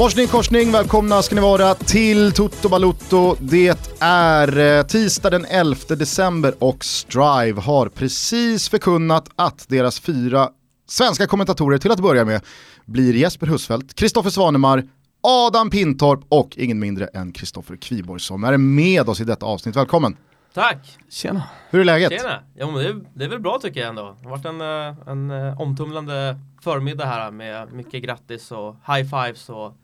Morsning korsning, välkomna ska ni vara till Toto Balutto. Det är eh, tisdag den 11 december och Strive har precis förkunnat att deras fyra svenska kommentatorer till att börja med blir Jesper Husfeldt, Kristoffer Svanemar, Adam Pintorp och ingen mindre än Kristoffer Kviborg som är med oss i detta avsnitt. Välkommen! Tack! Tjena! Hur är läget? Tjena! Ja, men det, är, det är väl bra tycker jag ändå. Det har varit en, eh, en eh, omtumlande förmiddag här med mycket grattis och high fives och,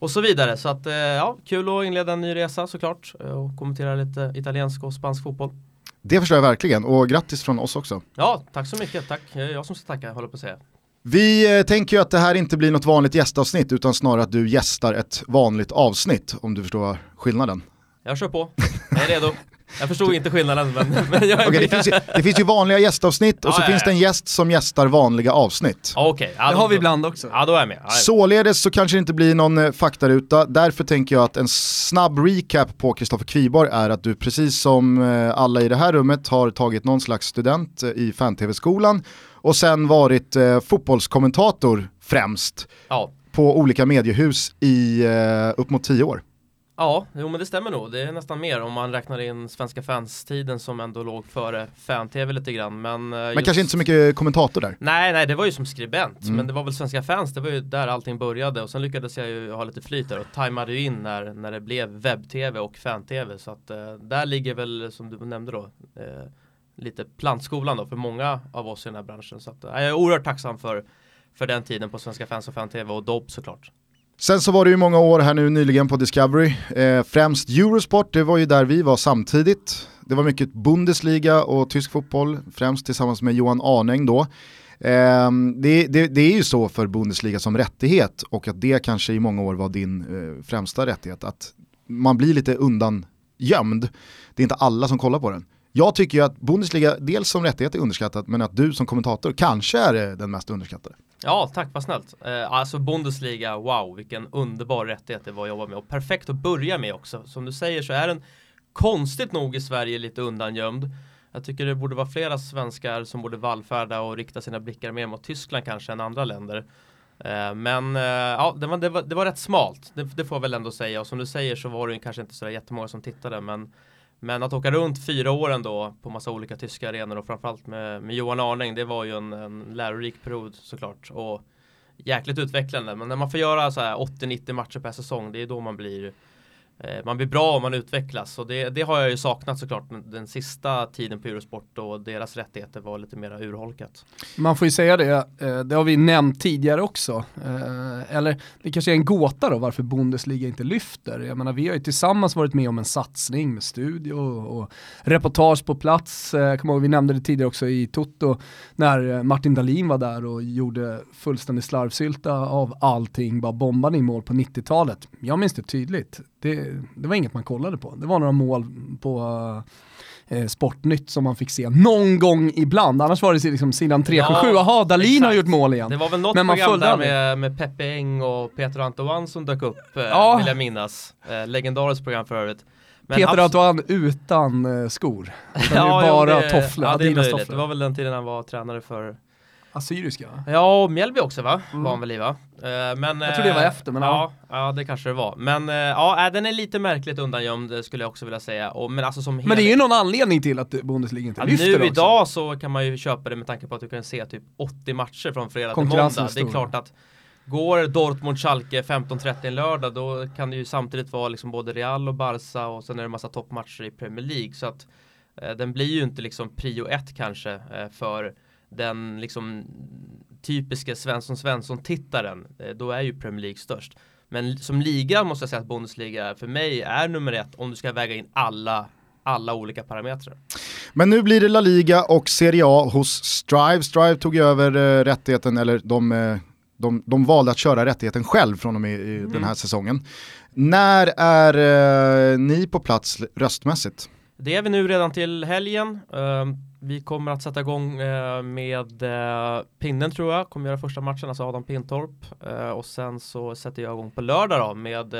och så vidare. Så att eh, ja, kul att inleda en ny resa såklart och kommentera lite italiensk och spansk fotboll. Det förstår jag verkligen och grattis från oss också. Ja, tack så mycket. Tack. Jag som ska tacka, håller på att säga. Vi tänker ju att det här inte blir något vanligt gästavsnitt utan snarare att du gästar ett vanligt avsnitt om du förstår skillnaden. Jag kör på, jag är redo. Jag förstod inte skillnaden men, men jag okay, det, finns ju, det finns ju vanliga gästavsnitt och ja, så ja, finns det en gäst som gästar vanliga avsnitt. Okay, ja, det har vi ibland också. Ja, då är jag med. Ja, Således så kanske det inte blir någon eh, faktaruta, därför tänker jag att en snabb recap på Kristoffer Kviborg är att du precis som eh, alla i det här rummet har tagit någon slags student eh, i fan-tv-skolan och sen varit eh, fotbollskommentator främst på olika mediehus i eh, upp mot tio år. Ja, jo men det stämmer nog. Det är nästan mer om man räknar in svenska fans-tiden som ändå låg före fan-tv lite grann. Men, men just... kanske inte så mycket kommentator där? Nej, nej, det var ju som skribent. Mm. Men det var väl svenska fans, det var ju där allting började. Och sen lyckades jag ju ha lite flyt där och tajmade ju in när, när det blev webb-tv och fan-tv. Så att uh, där ligger väl, som du nämnde då, uh, lite plantskolan då för många av oss i den här branschen. Så att, uh, jag är oerhört tacksam för, för den tiden på svenska fans och fan-tv och Dobb såklart. Sen så var det ju många år här nu nyligen på Discovery, eh, främst Eurosport, det var ju där vi var samtidigt. Det var mycket Bundesliga och tysk fotboll, främst tillsammans med Johan Arnäng då. Eh, det, det, det, är ju så för Bundesliga som rättighet och att det kanske i många år var din eh, främsta rättighet, att man blir lite undan gömd. Det är inte alla som kollar på den. Jag tycker ju att Bundesliga dels som rättighet är underskattat men att du som kommentator kanske är eh, den mest underskattade. Ja, tack vad snällt. Eh, alltså Bundesliga, wow, vilken underbar rättighet det var att jobba med och perfekt att börja med också. Som du säger så är den konstigt nog i Sverige lite undangömd. Jag tycker det borde vara flera svenskar som borde vallfärda och rikta sina blickar mer mot Tyskland kanske än andra länder. Eh, men eh, ja, det var, det, var, det var rätt smalt, det, det, får jag väl ändå säga. Och som du säger så var det kanske inte så jättemånga som tittade, men men att åka runt fyra år ändå på massa olika tyska arenor och framförallt med, med Johan Arning, det var ju en, en lärorik period såklart. Och jäkligt utvecklande. Men när man får göra så här 80-90 matcher per säsong, det är då man blir Eh, man blir bra om man utvecklas och det, det, har jag ju saknat såklart den sista tiden på Eurosport och deras rättigheter var lite mer urholkat. Man får ju säga det, eh, det har vi nämnt tidigare också. Eh, eller det kanske är en gåta då varför Bundesliga inte lyfter. Jag menar vi har ju tillsammans varit med om en satsning med studio och reportage på plats. Jag kommer ihåg, vi nämnde det tidigare också i Toto när Martin Dahlin var där och gjorde fullständig slarvsylta av allting, bara bombade i mål på 90-talet. Jag minns det tydligt det, det var inget man kollade på. Det var några mål på eh, Sportnytt som man fick se någon gång ibland. Annars var det liksom sidan 377, ja, jaha, Dalin har gjort mål igen. Det var väl något Men man program där med, med Peppe Eng och Peter Antoine som dök upp, eh, ja. vill jag minnas. Eh, legendariskt program för övrigt. Men Peter Antoine utan eh, skor. ja, bara tofflor, ja, det är möjligt. Det var väl den tiden han var tränare för Assyriska? Ja, och Mjällby också va? Mm. Var han väl i va? Uh, men, jag tror det var eh, efter men ja. Ja, det kanske det var. Men uh, ja, den är lite märkligt undangömd skulle jag också vilja säga. Och, men, alltså, som men det är ju någon anledning till att Bundesliga inte ja, lyfter Nu också. idag så kan man ju köpa det med tanke på att du kan se typ 80 matcher från fredag till måndag. Det är klart att Går Dortmund-Schalke 15-30 lördag då kan det ju samtidigt vara liksom både Real och Barca och sen är det en massa toppmatcher i Premier League. Så att eh, den blir ju inte liksom prio ett kanske eh, för den liksom typiska Svensson Svensson-tittaren, eh, då är ju Premier League störst. Men som liga måste jag säga att Bundesliga för mig är nummer ett om du ska väga in alla alla olika parametrar. Men nu blir det La Liga och Serie A hos Strive. Strive tog över äh, rättigheten, eller de, äh, de, de valde att köra rättigheten själv från och med mm. den här säsongen. När är äh, ni på plats röstmässigt? Det är vi nu redan till helgen. Ehm, vi kommer att sätta igång eh, med eh, pinnen tror jag, kommer göra första matchen, alltså Adam Pintorp. Eh, och sen så sätter jag igång på lördag då med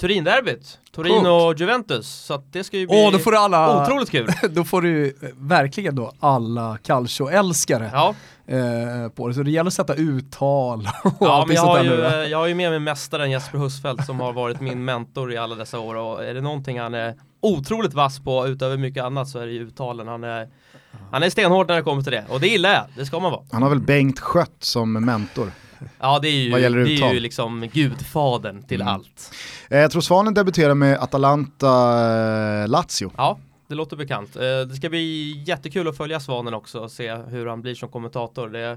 Turin-derbyt, Turin och Juventus. Så att det ska ju bli Åh, då får du alla, otroligt kul. då får du eh, verkligen då alla Calcio-älskare Ja, eh, på det. Så det gäller att sätta uttal och ja men jag sånt har, ju, nu. eh, jag har ju med mig mästaren Jesper Husfeldt som har varit min mentor i alla dessa år och är det någonting han är otroligt vass på utöver mycket annat så är det ju uttalen. Han är, han är stenhård när det kommer till det och det gillar jag, det ska man vara. Han har väl Bengt Skött som mentor. Ja det är ju, det är ju liksom gudfadern till Mm. allt. Eh, jag tror Svanen debuterar med Atalanta-Lazio. Ja, det låter bekant. Eh, Det ska bli jättekul att följa Svanen också och se hur han blir som kommentator. Det,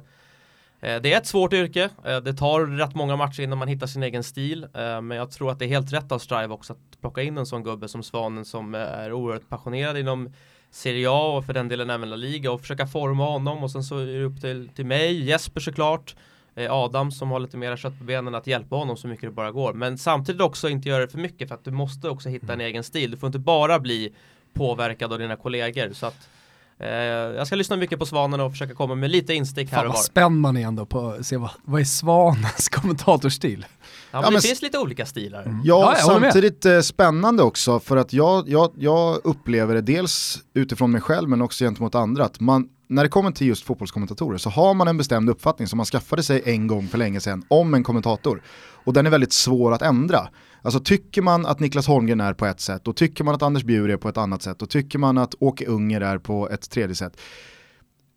eh, det är ett svårt yrke. Eh, Det tar rätt många matcher innan man hittar sin egen stil. Eh, Men jag tror att det är helt rätt av Strive också att plocka in en sån gubbe som Svanen som eh, är oerhört passionerad inom Serie A och för den delen även La Liga och försöka forma honom och sen så är det upp till, till mig, Jesper såklart eh, Adam som har lite mera kött på benen att hjälpa honom så mycket det bara går. Men samtidigt också inte göra det för mycket för att du måste också hitta en egen stil. Du får inte bara bli påverkad av dina kollegor. Så att eh, jag ska lyssna mycket på Svanen och försöka komma med lite instick här Fan och vad var. spänd man är ändå på att se vad, vad är Svanens kommentatorstil? Ja, men Ja, det men finns lite olika stilar. Mm. Ja, jag håller med. samtidigt eh, spännande också för att jag, jag, jag upplever det dels utifrån mig själv men också gentemot andra att man, när det kommer till just fotbollskommentatorer så har man en bestämd uppfattning som man skaffade sig en gång för länge sedan om en kommentator. Och den är väldigt svår att ändra. Alltså tycker man att Niklas Holmgren är på ett sätt och tycker man att Anders Bjur är på ett annat sätt och tycker man att Åke Unger är på ett tredje sätt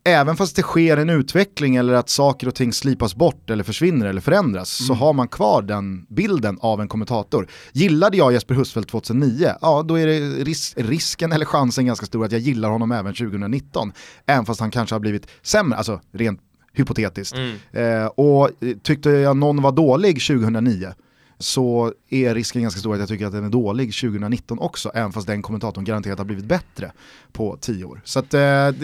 även fast det sker en utveckling eller att saker och ting slipas bort eller försvinner eller förändras så har man kvar den bilden av en kommentator. Gillade jag Jesper Husfeldt 2009, ja då är det ris- risken eller chansen ganska stor att jag gillar honom även 2019. Även fast han kanske har blivit sämre, alltså rent hypotetiskt. Mm. Eh, och tyckte jag någon var dålig 2009 så är risken ganska stor att jag tycker att den är dålig 2019 också, även fast den kommentatorn garanterat har blivit bättre på tio år. Så att, eh,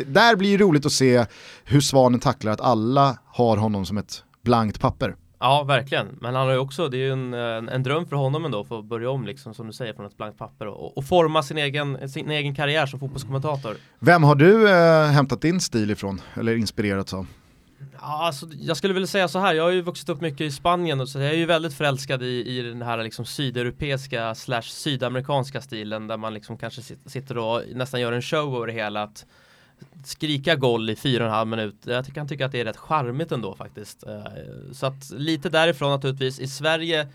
där blir det roligt att se hur Svanen tacklar att alla har honom som ett blankt papper. Ja, verkligen. Men han har ju också, det är ju en, en, en dröm för honom ändå, för att börja om liksom, som du säger, från ett blankt papper och, och forma sin egen, sin egen karriär som fotbollskommentator. Vem har du eh, hämtat din stil ifrån, eller inspirerats av? Ja, alltså, jag skulle vilja säga så här, jag har ju vuxit upp mycket i Spanien och så jag är ju väldigt förälskad i, i den här liksom sydeuropeiska slash sydamerikanska stilen där man liksom kanske sitter och nästan gör en show över det hela att skrika goll i fyra och en halv minut. Jag kan tycka att det är rätt charmigt ändå faktiskt. Eh, så att lite därifrån naturligtvis. I Sverige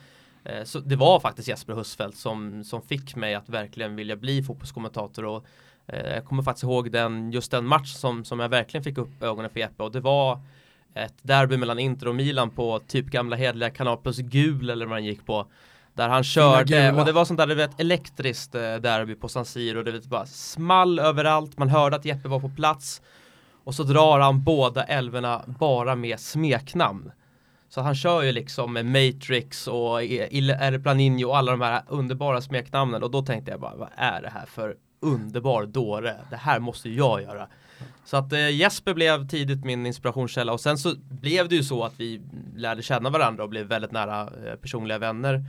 eh, så det var faktiskt Jesper Husfeldt som, som fick mig att verkligen vilja bli fotbollskommentator och eh, jag kommer faktiskt ihåg den, just den match som, som jag verkligen fick upp ögonen för Jeppe och det var ett derby mellan Inter och Milan på typ gamla hedliga Kanal plus gul eller vad den gick på. Där han körde och det var sånt där du vet elektriskt eh, derby på San Siro. Det vet, bara small överallt. Man hörde att Jeppe var på plats. Och så drar han båda älvorna bara med smeknamn. Så han kör ju liksom med Matrix och Il R Planinho och alla de här underbara smeknamnen. Och då tänkte jag bara, vad är det här för underbar dåre? Det här måste jag göra. Så att eh, Jesper blev tidigt min inspirationskälla och sen så blev det ju så att vi lärde känna varandra och blev väldigt nära eh, personliga vänner.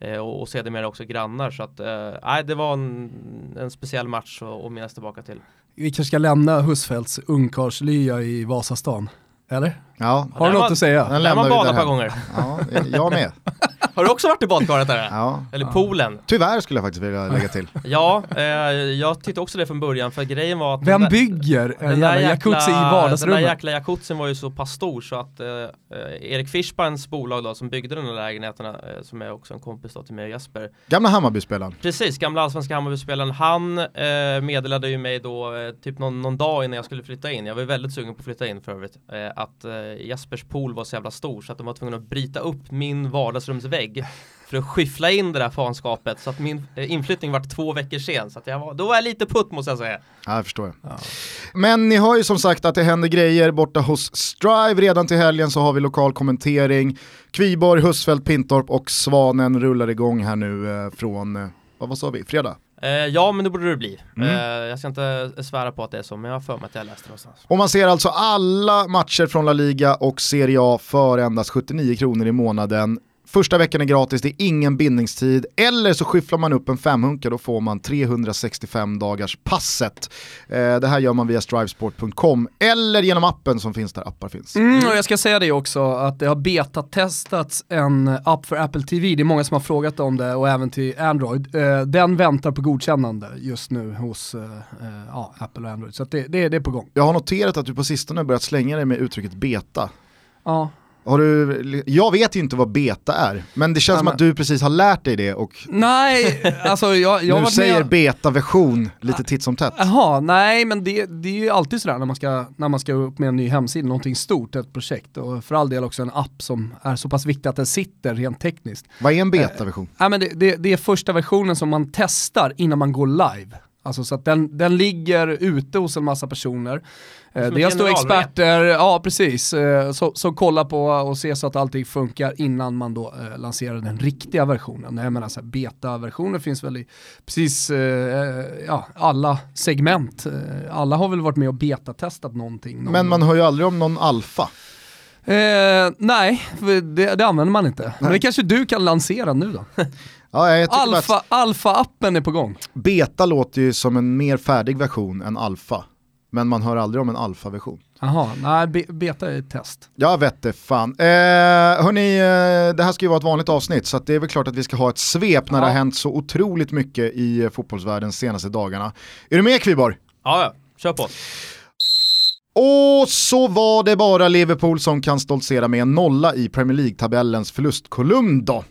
Eh, och, och sedermera också grannar så att eh, det var en, en speciell match att att minnas tillbaka till. Vi kanske ska lämna Husfeldts ungkarlslya i Vasastan, eller? Ja, Har du där något var- att säga? Den Där man vi badat ett par gånger. ja, jag med. Har du också varit i badkaret där? Ja. Eller poolen? Tyvärr skulle jag faktiskt vilja lägga till. Ja, eh, jag tyckte också det från början för grejen var att Vem den där- bygger en den där jävla jacuzzi i Den där vardagsrummet? jäkla jacuzzin var ju så pass stor så att eh, Erik Fischbeins bolag då som byggde de här lägenheterna eh, som är också en kompis då till mig och Jesper Gamla Hammarby-spelaren. Precis, gamla allsvenska Hammarby-spelaren Han eh, meddelade ju mig då eh, typ någon, någon dag innan jag skulle flytta in Jag var ju väldigt sugen på att flytta in för övrigt eh, Att eh, Jespers pool var så jävla stor så att de var tvungna att bryta upp min vardagsrumsvägg För att skyffla in det där fanskapet så att min eh, inflyttning var två veckor sen Så att jag var, då var jag lite putt måste jag säga Ja, jag förstår. Men ni har ju som sagt att det händer grejer borta hos Strive. Redan till helgen så har vi lokal kommentering. Kviborg, Husfeldt, Pintorp och Svanen rullar igång här nu eh, från, eh, vad, vad sa vi, fredag? Eh, Ja men det borde det bli Mm. eh, Jag ska inte svära på att det är så men jag har för mig att jag läste det någonstans Och man ser alltså alla matcher från La Liga och Serie A för endast 79 kronor i månaden. Första veckan är gratis, det är ingen bindningstid. Eller så skyfflar man upp en femhunka, då får man 365 dagars passet. Eh, det här gör man via strivesport.com eller genom appen som finns där appar finns. Mm, och jag ska säga det också, att det har betatestats en app för Apple TV, det är många som har frågat om det och även till Android. Eh, den väntar på godkännande just nu hos eh, eh ja, Apple och Android, så det, det, det är på gång. Jag har noterat att du på sistone börjat slänga dig med uttrycket beta. Ja, Har du, jag vet ju inte vad beta är, men det känns Nej, som att du precis har lärt dig det och Nej, alltså jag, jag nu säger med... beta-version lite titt som tätt. Jaha, nej men det, det är ju alltid sådär när man, ska, när man ska upp med en ny hemsida, någonting stort, ett projekt och för all del också en app som är så pass viktig att den sitter rent tekniskt. Vad är en beta-version? Nej, men det, det, det är första versionen som man testar innan man går live. Alltså så att den, den ligger ute hos en massa personer. Eh, Som det är ett stor generalrep. experter, ja precis, eh, som så kollar på och ser så att allting funkar innan man då eh, lanserar den riktiga versionen. Jag menar så här, beta-versioner finns väl i precis eh, ja, alla segment. Alla har väl varit med och betatestat någonting. någon Men man hör ju aldrig om någon alfa. Eh, nej, för det, det använder man inte. Men det kanske du kan lansera nu då? Ja, bara att Alfa, alfa-appen är på gång. beta låter ju som en mer färdig version än alfa. Men man hör aldrig om en alfa-version. Jaha, nej be, beta är ett test. Jag vet det fan. Eh, hörni, eh, det här ska ju vara ett vanligt avsnitt så att det är väl klart att vi ska ha ett svep när Ja. det har hänt så otroligt mycket i eh, fotbollsvärlden senaste dagarna. Är du med Kviborg? Ja, ja, kör på. Och så var det bara Liverpool som kan stoltsera med en nolla i Premier League-tabellens förlustkolumn då.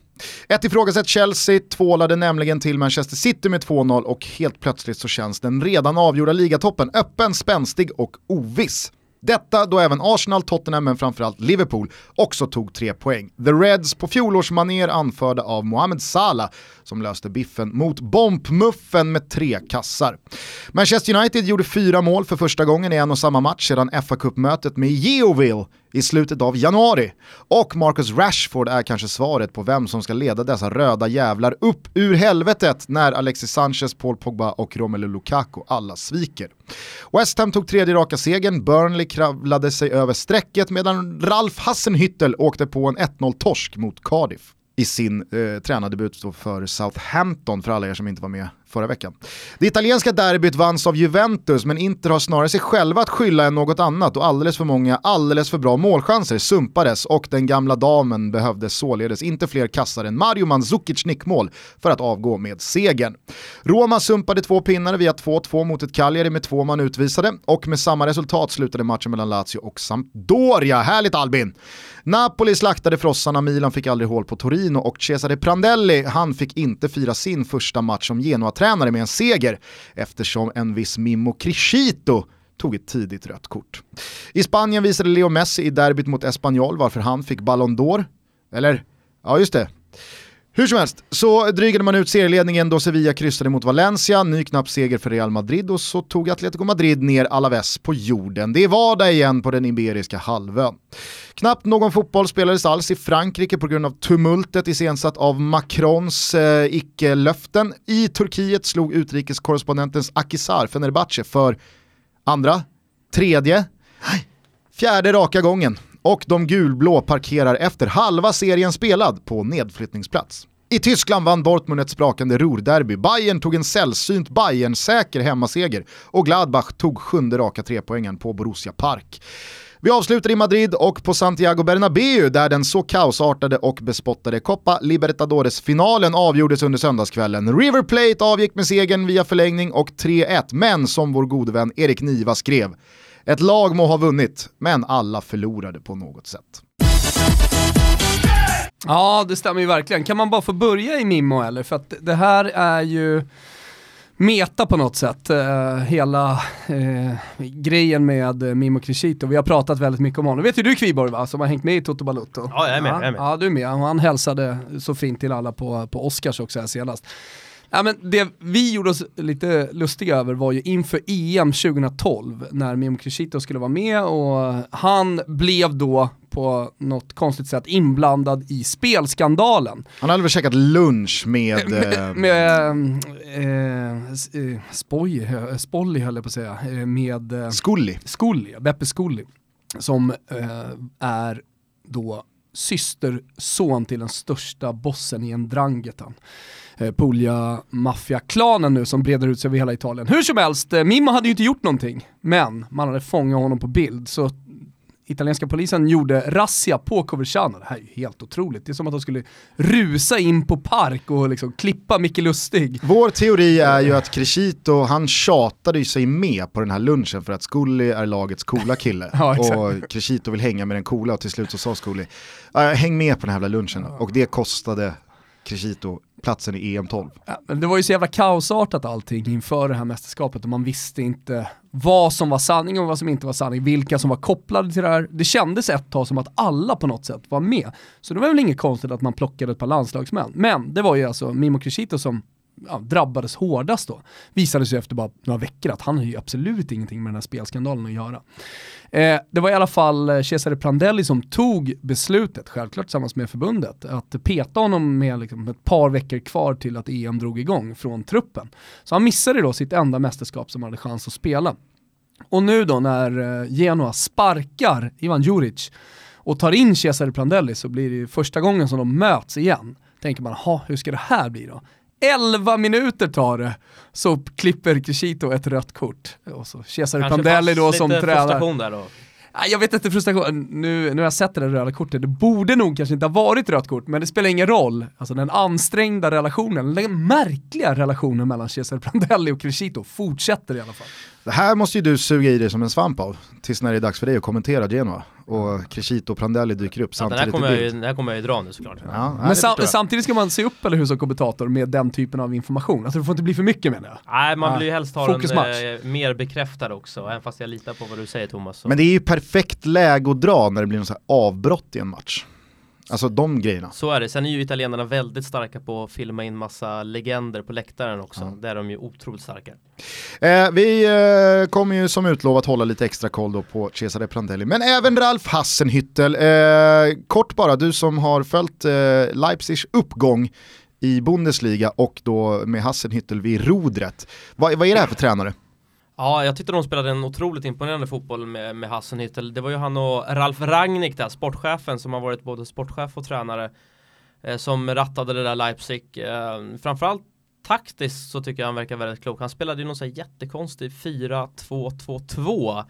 Ett ifrågasatt Chelsea tvålade nämligen till Manchester City med 2-0 och helt plötsligt så känns den redan avgjorda ligatoppen öppen, spänstig och oviss. Detta då även Arsenal, Tottenham men framförallt Liverpool också tog tre poäng. The Reds på fjolårsmaner anförda av Mohamed Salah som löste biffen mot bombmuffen med tre kassar. Manchester United gjorde fyra mål för första gången i en och samma match sedan fa Cup-mötet med Yeovil i slutet av januari. Och Marcus Rashford är kanske svaret på vem som ska leda dessa röda jävlar upp ur helvetet när Alexis Sanchez, Paul Pogba och Romelu Lukaku alla sviker. West Ham tog tredje raka segern, Burnley kravlade sig över strecket medan Ralf Hassenhüttel åkte på en 1-0-torsk mot Cardiff i sin eh, tränardebut för Southampton för alla er som inte var med förra veckan. Det italienska derbyt vanns av Juventus men Inter har snarare sig själva att skylla än något annat och alldeles för många alldeles för bra målchanser sumpades och den gamla damen behövde således inte fler kassar än Mario Mandzukic nickmål för att avgå med segern. Roma sumpade två pinnar via 2-2 mot ett Cagliari med två man utvisade och med samma resultat slutade matchen mellan Lazio och Sampdoria. Härligt Albin! Napoli slaktade frossarna, Milan fick aldrig hål på Torino och Cesare Prandelli, han fick inte fira sin första match som genoa tränare med en seger eftersom en viss Mimmo Crescito tog ett tidigt rött kort. I Spanien visade Leo Messi i derbyt mot Espanyol varför han fick Ballon d'Or. Eller, ja just det. Hur som helst, så drygade man ut serieledningen då Sevilla kryssade mot Valencia, ny knapp seger för Real Madrid och så tog Atletico Madrid ner Alaves på jorden. Det är vardag igen på den Iberiska halvön. Knappt någon fotboll spelades alls i Frankrike på grund av tumultet iscensatt av Macrons eh, icke-löften. I Turkiet slog utrikeskorrespondentens Akisar Fenerbahce för andra, tredje, fjärde raka gången och de gulblå parkerar efter halva serien spelad på nedflyttningsplats. I Tyskland vann Dortmund ett sprakande Ruhrderby, Bayern tog en sällsynt Bayern-säker hemmaseger och Gladbach tog sjunde raka trepoängen på Borussia Park. Vi avslutar i Madrid och på Santiago Bernabéu där den så kaosartade och bespottade Copa Libertadores-finalen avgjordes under söndagskvällen. River Plate avgick med segern via förlängning och 3-1, men som vår gode vän Erik Niva skrev, ett lag må ha vunnit, men alla förlorade på något sätt. Ja, det stämmer ju verkligen. Kan man bara få börja i Mimmo eller? För att det här är ju meta på något sätt, eh, hela eh, grejen med Mimmo Crescito. Vi har pratat väldigt mycket om honom. vet ju du Kviborg va, som har hängt med i Toto Balutto? Ja, jag är med, Ja, jag är med. ja du är med. Och han hälsade så fint till alla på, på Oscars också här senast. Ja, men det vi gjorde oss lite lustiga över var ju inför EM 2012 när Mimmo Crescito skulle vara med och han blev då på något konstigt sätt inblandad i spelskandalen. Han hade väl käkat lunch med... eh, Med eh, s- eh, Spoj, eh, Spolly höll jag på att säga, eh, med eh, Scully. Scully, Beppe Scully, som eh, är då systerson till den största bossen i en drangetan eh, Puglia maffiaklanen nu som breder ut sig över hela Italien. Hur som helst, eh, Mimmo hade ju inte gjort någonting, men man hade fångat honom på bild. Så italienska polisen gjorde razzia på Coverciano. Det här är ju helt otroligt. Det är som att de skulle rusa in på park och liksom klippa Micke Lustig. Vår teori är ju att Crescito, han tjatade ju sig med på den här lunchen för att Scully är lagets coola kille. Ja, och Crescito vill hänga med den coola och till slut så sa Scully, "Ja, häng med på den här jävla lunchen. Och det kostade Crescito platsen i EM12. Ja, det var ju så jävla kaosartat allting inför det här mästerskapet och man visste inte vad som var sanning och vad som inte var sanning, vilka som var kopplade till det här. Det kändes ett tag som att alla på något sätt var med. Så det var väl inget konstigt att man plockade ett par landslagsmän. Men det var ju alltså Mimo Crescito som ja, drabbades hårdast då. Visade sig efter bara några veckor att han har ju absolut ingenting med den här spelskandalen att göra. Eh, det var i alla fall eh, Cesare Prandelli som tog beslutet, självklart tillsammans med förbundet, att peta honom med liksom ett par veckor kvar till att EM drog igång från truppen. Så han missade då sitt enda mästerskap som han hade chans att spela. Och nu då när eh, Genoa sparkar Ivan Juric och tar in Cesare Prandelli så blir det första gången som de möts igen. Tänker man, ha hur ska det här bli då? 11 minuter tar det, så klipper Crescito ett rött kort. Och så Cesare Prandelli då lite som tränare. frustration där då. Jag vet inte frustration, nu, nu har jag sett det där röda kortet, det borde nog kanske inte ha varit rött kort, men det spelar ingen roll. Alltså den ansträngda relationen, den märkliga relationen mellan Cesare Prandelli och Crescito fortsätter i alla fall. Det här måste ju du suga i dig som en svamp av, tills när det är dags för dig att kommentera Genoa. Och Crescito och Prandelli dyker upp Ja, den här samtidigt kommer jag ju, den här kommer jag ju dra nu såklart. Ja, Men sam samtidigt ska man se upp, eller hur, som kommentator med den typen av information. Alltså det får inte bli för mycket menar jag. Nej, man Ja. vill ju helst ha den eh, mer bekräftad också, även fast jag litar på vad du säger Thomas. Så, Men det är ju perfekt läge att dra när det blir något avbrott i en match. Alltså de grejerna. så är det. Sen är ju italienarna väldigt starka på att filma in massa legender på läktaren också. Ja. Där är de ju otroligt starka. Eh, vi eh, kommer ju som utlovat hålla lite extra koll då på Cesare Prandelli, men även Ralf Hassenhüttel. Eh, kort bara, du som har följt eh, Leipzigs uppgång i Bundesliga och då med Hassenhüttel vid rodret. Vad, vad är det här för tränare? Ja, jag tyckte de spelade en otroligt imponerande fotboll med, med Hassenhüttel. Det var ju han och Ralf Rangnick där, sportchefen som har varit både sportchef och tränare eh, som rattade det där Leipzig. Eh, framförallt taktiskt så tycker jag han verkar väldigt klok. Han spelade ju någon sån här jättekonstig 4-2-2-2.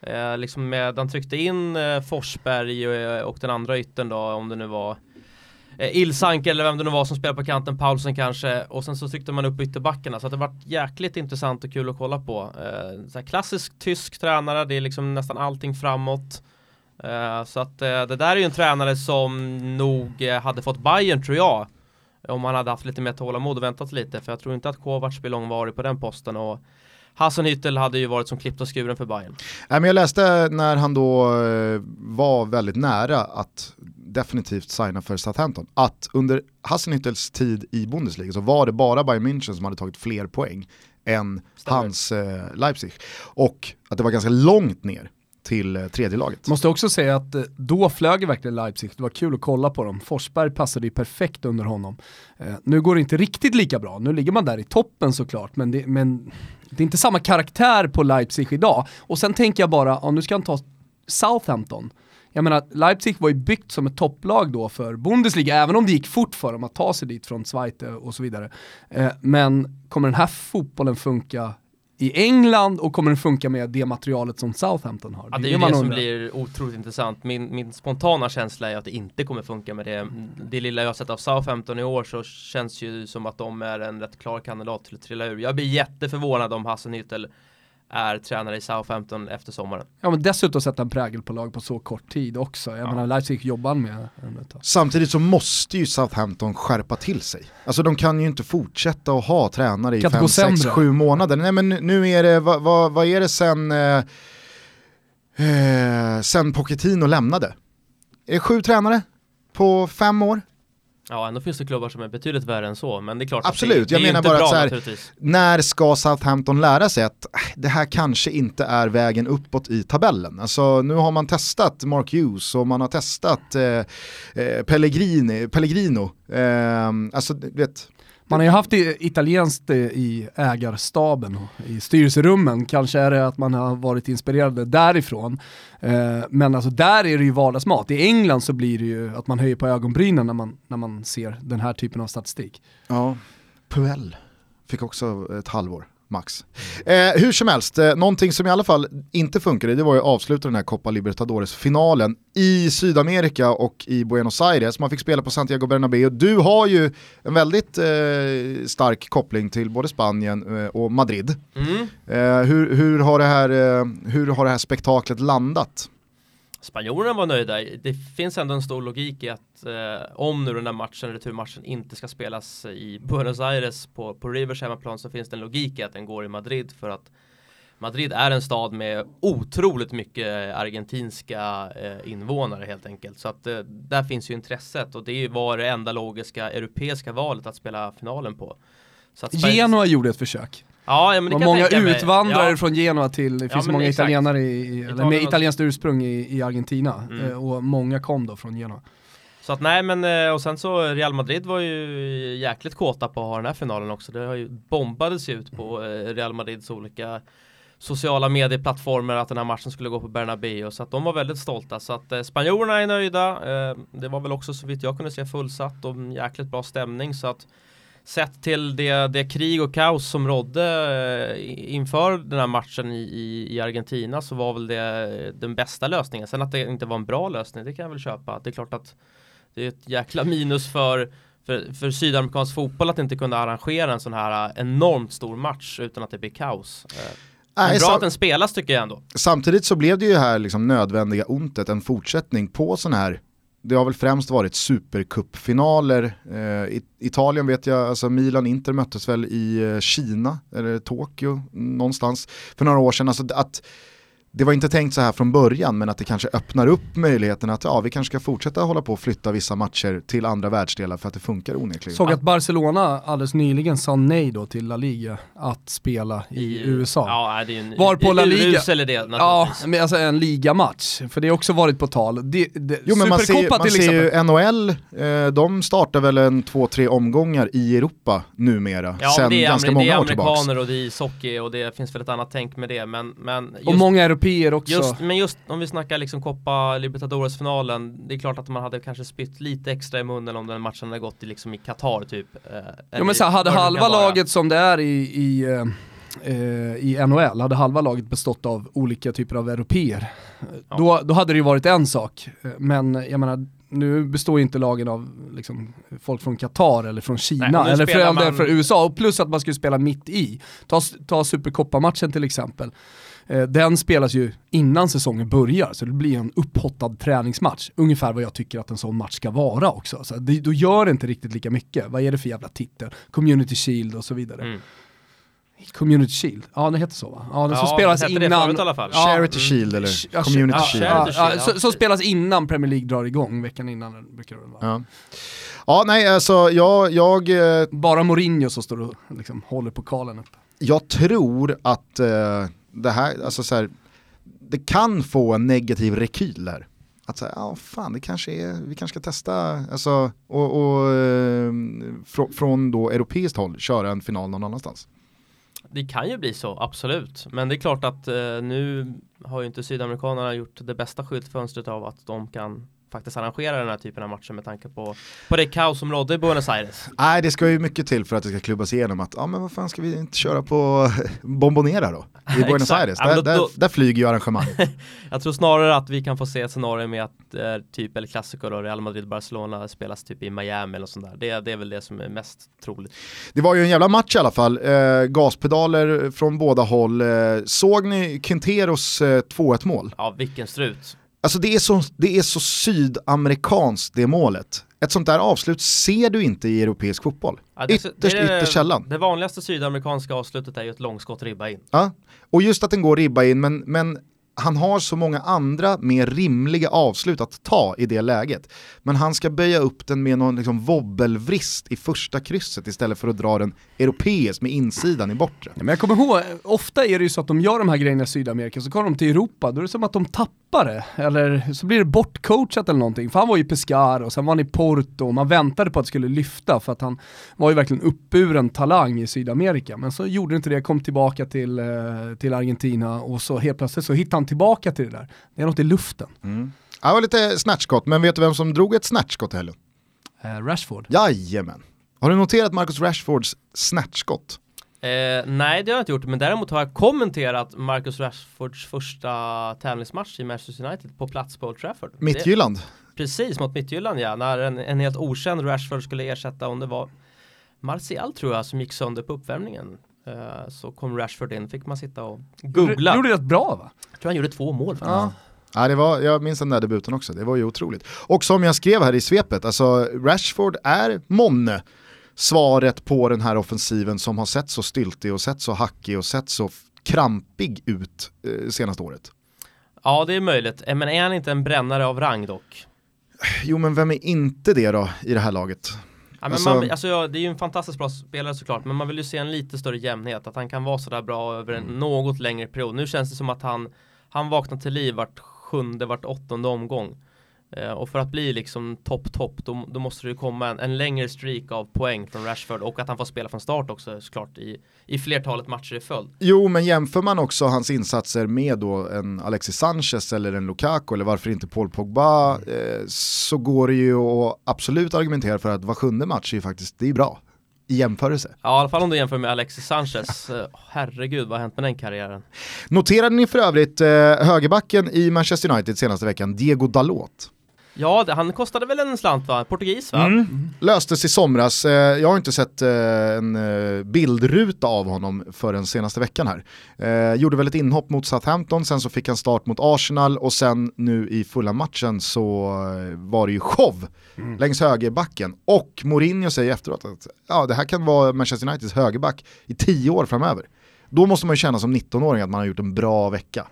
Eh, liksom med, han tryckte in eh, Forsberg och, och den andra yttern då, om det nu var eh, Ilsanker eller vem det nu var som spelade på kanten, Paulsen kanske och sen så tryckte man upp ytterbackarna så att det var jäkligt intressant och kul att kolla på. Eh, så här klassisk tysk tränare, det är liksom nästan allting framåt. Eh, så att eh, det där är ju en tränare som nog eh, hade fått Bayern tror jag. Om han hade haft lite mer tålamod och väntat lite för jag tror inte att Kovacs blir långvarig på den posten och Hassenhüttel hade ju varit som klippt och skuren för Bayern. Nej, men jag läste när han då eh, var väldigt nära att definitivt signa för Southampton, att under Hassenhüttels tid i Bundesliga så var det bara Bayern München som hade tagit fler poäng än Stämmer. hans eh, Leipzig. Och att det var ganska långt ner till eh, tredje laget. Måste också säga att eh, då flög verkligen Leipzig, det var kul att kolla på dem. Forsberg passade ju perfekt under honom. Eh, nu går det inte riktigt lika bra, nu ligger man där i toppen såklart, men det, men det är inte samma karaktär på Leipzig idag. Och sen tänker jag bara, ja, nu ska han ta Southampton, jag menar, Leipzig var ju byggt som ett topplag då för Bundesliga, även om det gick fort för dem att ta sig dit från Zweite och så vidare. Eh, men kommer den här fotbollen funka i England och kommer den funka med det materialet som Southampton har? Ja, det är ju man det som undrar. blir otroligt intressant. Min, min spontana känsla är att det inte kommer funka med det. Det lilla jag har sett av Southampton i år så känns ju som att de är en rätt klar kandidat till att trilla ur. Jag blir jätteförvånad om Hassenhüttel är tränare i Southampton efter sommaren. Ja men dessutom sätta en prägel på lag på så kort tid också. Jag Ja. menar Leipzig jobbar med. Samtidigt så måste ju Southampton skärpa till sig. Alltså de kan ju inte fortsätta att ha tränare i Kan inte 5, gå 6, sämre. 7 månader. Nej men nu- nu är det, vad, vad, vad är det sen, eh, eh, sen Pochettino lämnade? Är det sju tränare på fem år? Ja, ändå finns det klubbar som är betydligt värre än så, men det är klart Absolut, att det, jag det är menar bara bra att så här-. När ska Southampton lära sig att äh, det här kanske inte är vägen uppåt i tabellen? Alltså nu har man testat Mark Hughes och man har testat eh, eh, Pellegrini, Pellegrino. Eh, alltså vet, man har ju haft det italienskt eh, i ägarstaben och i styrelserummen. Kanske är det att man har varit inspirerade därifrån. Eh, men alltså där är det ju vardagsmat. I England så blir det ju att man höjer på ögonbrynen när man, när man ser den här typen av statistik. Ja, Puel fick också ett halvår max. Eh, hur som helst, eh, någonting som i alla fall inte funkade det var ju att avsluta den här Copa Libertadores-finalen i Sydamerika och i Buenos Aires. Man fick spela på Santiago Bernabéu. Du har ju en väldigt eh, stark koppling till både Spanien eh, och Madrid. Mm. Eh, hur, hur, har det här, eh, hur har det här spektaklet landat? Spanjorerna var nöjda. Det finns ändå en stor logik i att eh, om nu den där matchen, returmatchen, inte ska spelas i Buenos Aires på, på Rivers hemmaplan så finns det en logik i att den går i Madrid för att Madrid är en stad med otroligt mycket argentinska eh, invånare helt enkelt. Så att eh, där finns ju intresset och det var det enda logiska europeiska valet att spela finalen på. Så att Genoa gjorde ett försök. Ja, ja men det var många utvandrare ja. från Genoa till, det finns ja, många italienare i, eller med italienskt ursprung i, i Argentina mm. Eh, och många kom då från Genoa. Så att nej men eh, och sen så Real Madrid var ju jäkligt kåta på att ha den här finalen också. Det har ju bombades ut på eh, Real Madrids olika sociala medieplattformar att den här matchen skulle gå på Bernabéu så att de var väldigt stolta så att spanjorerna är nöjda. det var väl också så vitt jag kunde se fullsatt och jäkligt bra stämning så att sett till det, det krig och kaos som rådde eh, inför den här matchen i, i, Argentina så var väl det den bästa lösningen. Sen att det inte var en bra lösning, det kan jag väl köpa. Det är klart att det är ett jäkla minus för, för, för sydamerikansk fotboll att inte kunna arrangera en sån här enormt stor match utan att det blir kaos. Eh, Nej, bra att den spelas tycker jag ändå. Samtidigt så blev det ju här liksom nödvändiga ontet en fortsättning på sån här det har väl främst varit supercupfinaler. Eh, Italien vet jag, alltså Milan-Inter möttes väl i eh, Kina, eller Tokyo någonstans för några år sedan. Alltså att det var inte tänkt så här från början men att det kanske öppnar upp möjligheten att ja, vi kanske ska fortsätta hålla på och flytta vissa matcher till andra världsdelar för att det funkar onekligen. Såg att Barcelona alldeles nyligen sa nej då till La Liga att spela i, I USA. Ja, det är en Var på La Liga, eller det Ja, men alltså en ligamatch, för det har också varit på tal. Det, det, jo men man ser, man ser ju NHL, eh, de startar väl en två, tre omgångar i Europa numera, ja, sen ganska många år tillbaka. Det är amerikaner och det är ishockey och det finns väl ett annat tänk med det, men, men just... Och många europeer också. Just, men just om vi snackar liksom Copa Libertadores-finalen, det är klart att man hade kanske spytt lite extra i munnen om den matchen hade gått i, liksom i Qatar typ. Eh, jo men så här, hade halva laget som det är i, i eh, eh i NHL hade halva laget bestått av olika typer av europeer. Ja. Då, då hade det ju varit en sak, men jag menar nu består ju inte lagen av liksom, folk från Qatar eller från Kina Nej, eller för, man... från USA, och plus att man skulle spela mitt i. Ta, ta Supercoppa-matchen till exempel. Eh, den spelas ju innan säsongen börjar, så det blir en upphottad träningsmatch. Ungefär vad jag tycker att en sån match ska vara också. Så det, då gör det inte riktigt lika mycket. Vad är det för jävla titel? Community Shield och så vidare. Mm. Community Shield, ja det heter så va? Ja, det ja, som spelas det innan... Det i alla fall. Ja, Charity Shield eller ja, Community Shield. Ja, ja, så, så, spelas innan Premier League drar igång, veckan innan brukar det vara. Ja. ja, nej alltså jag... jag eh, Bara Mourinho som står och liksom, håller pokalen upp. Jag tror att eh, det här, alltså så här, det kan få en negativ rekyl där. Att säga, ja fan det kanske är, vi kanske ska testa, alltså, och, och eh, fr från då europeiskt håll köra en final någon annanstans. Det kan ju bli så, absolut. Men det är klart att eh, nu har ju inte sydamerikanerna gjort det bästa skyltfönstret av att de kan faktiskt arrangera den här typen av matcher med tanke på, på det kaos som rådde i Buenos Aires. Nej, det ska ju mycket till för att det ska klubbas igenom att, ja men vad fan ska vi inte köra på Bombonera då? I Buenos Aires, där, ja, då, där, där, flyger ju arrangemang. jag tror snarare att vi kan få se ett scenario med att eh, typ El Clasico då, Real Madrid-Barcelona spelas typ i Miami eller sånt där. Det, det är väl det som är mest troligt. Det var ju en jävla match i alla fall, eh, gaspedaler från båda håll. Eh, såg ni Quinteros 2-1 eh, mål? Ja, vilken strut. Alltså det är, så, det är så sydamerikanskt det målet. Ett sånt där avslut ser du inte i europeisk fotboll. Ja, det, ytterst, det, ytterst sällan. Det vanligaste sydamerikanska avslutet är ju ett långskott ribba in. Ja, och just att den går ribba in, men, men han har så många andra mer rimliga avslut att ta i det läget. Men han ska böja upp den med någon liksom wobbelvrist i första krysset istället för att dra den europeiskt med insidan i bortre. Ja, men jag kommer ihåg, ofta är det ju så att de gör de här grejerna i Sydamerika, så kommer de till Europa, då är det som att de tappar tappar det, eller så blir det bortcoachat eller någonting. För han var ju Pescara och sen var han i Porto och man väntade på att det skulle lyfta för att han var ju verkligen uppburen talang i Sydamerika. Men så gjorde det inte det, kom tillbaka till, eh, till Argentina och så helt plötsligt så hittade han tillbaka till det där. Det är något i luften. Mm. Det var lite snatchskott, men vet du vem som drog ett snatchskott i helgen? Eh, Rashford. Jajamän. Har du noterat Marcus Rashfords snatchskott? Eh, nej det har jag inte gjort, men däremot har jag kommenterat Marcus Rashfords första tävlingsmatch i Manchester United på plats på Old Trafford. Midtjylland? Det, precis, mot Midtjylland ja, när en, en helt okänd Rashford skulle ersätta om det var Martial tror jag som gick sönder på uppvärmningen. Eh, så kom Rashford in, fick man sitta och googla. Gjorde det rätt bra va? Jag tror han gjorde två mål. Ja. Ja, det var, jag minns den där debuten också, det var ju otroligt. Och som jag skrev här i svepet, alltså Rashford är månne svaret på den här offensiven som har sett så styltig och sett så hackig och sett så krampig ut eh, senaste året. Ja, det är möjligt. Eh, men är han inte en brännare av rang dock? Jo, men vem är inte det då i det här laget? Ja, men alltså, man, alltså, ja, det är ju en fantastiskt bra spelare såklart, men man vill ju se en lite större jämnhet, att han kan vara sådär bra över en mm. något längre period. Nu känns det som att han, han vaknar till liv vart sjunde, vart åttonde omgång. Eh, och för att bli liksom topp, topp, då, då, måste det komma en, en, längre streak av poäng från Rashford och att han får spela från start också såklart i, i flertalet matcher i följd. Jo, men jämför man också hans insatser med då en Alexis Sanchez eller en Lukaku eller varför inte Paul Pogba eh, så går det ju att absolut argumentera för att var sjunde match är ju faktiskt, det är bra i jämförelse. Ja, i alla fall om du jämför med Alexis Sanchez. Eh, herregud, vad har hänt med den karriären? Noterade ni för övrigt eh, högerbacken i Manchester United senaste veckan, Diego Dalot? Ja, det, han kostade väl en slant va? Portugis va? Mm. Mm. Löstes i somras. Eh, jag har inte sett eh, en eh, bildruta av honom för den senaste veckan här. Gjorde väl ett inhopp mot Southampton, sen så fick han start mot Arsenal och sen nu i fulla matchen så var det ju show mm. längs högerbacken. Och Mourinho säger efteråt att ja, det här kan vara Manchester Uniteds högerback i tio år framöver. Då måste man ju känna som 19-åring att man har gjort en bra vecka.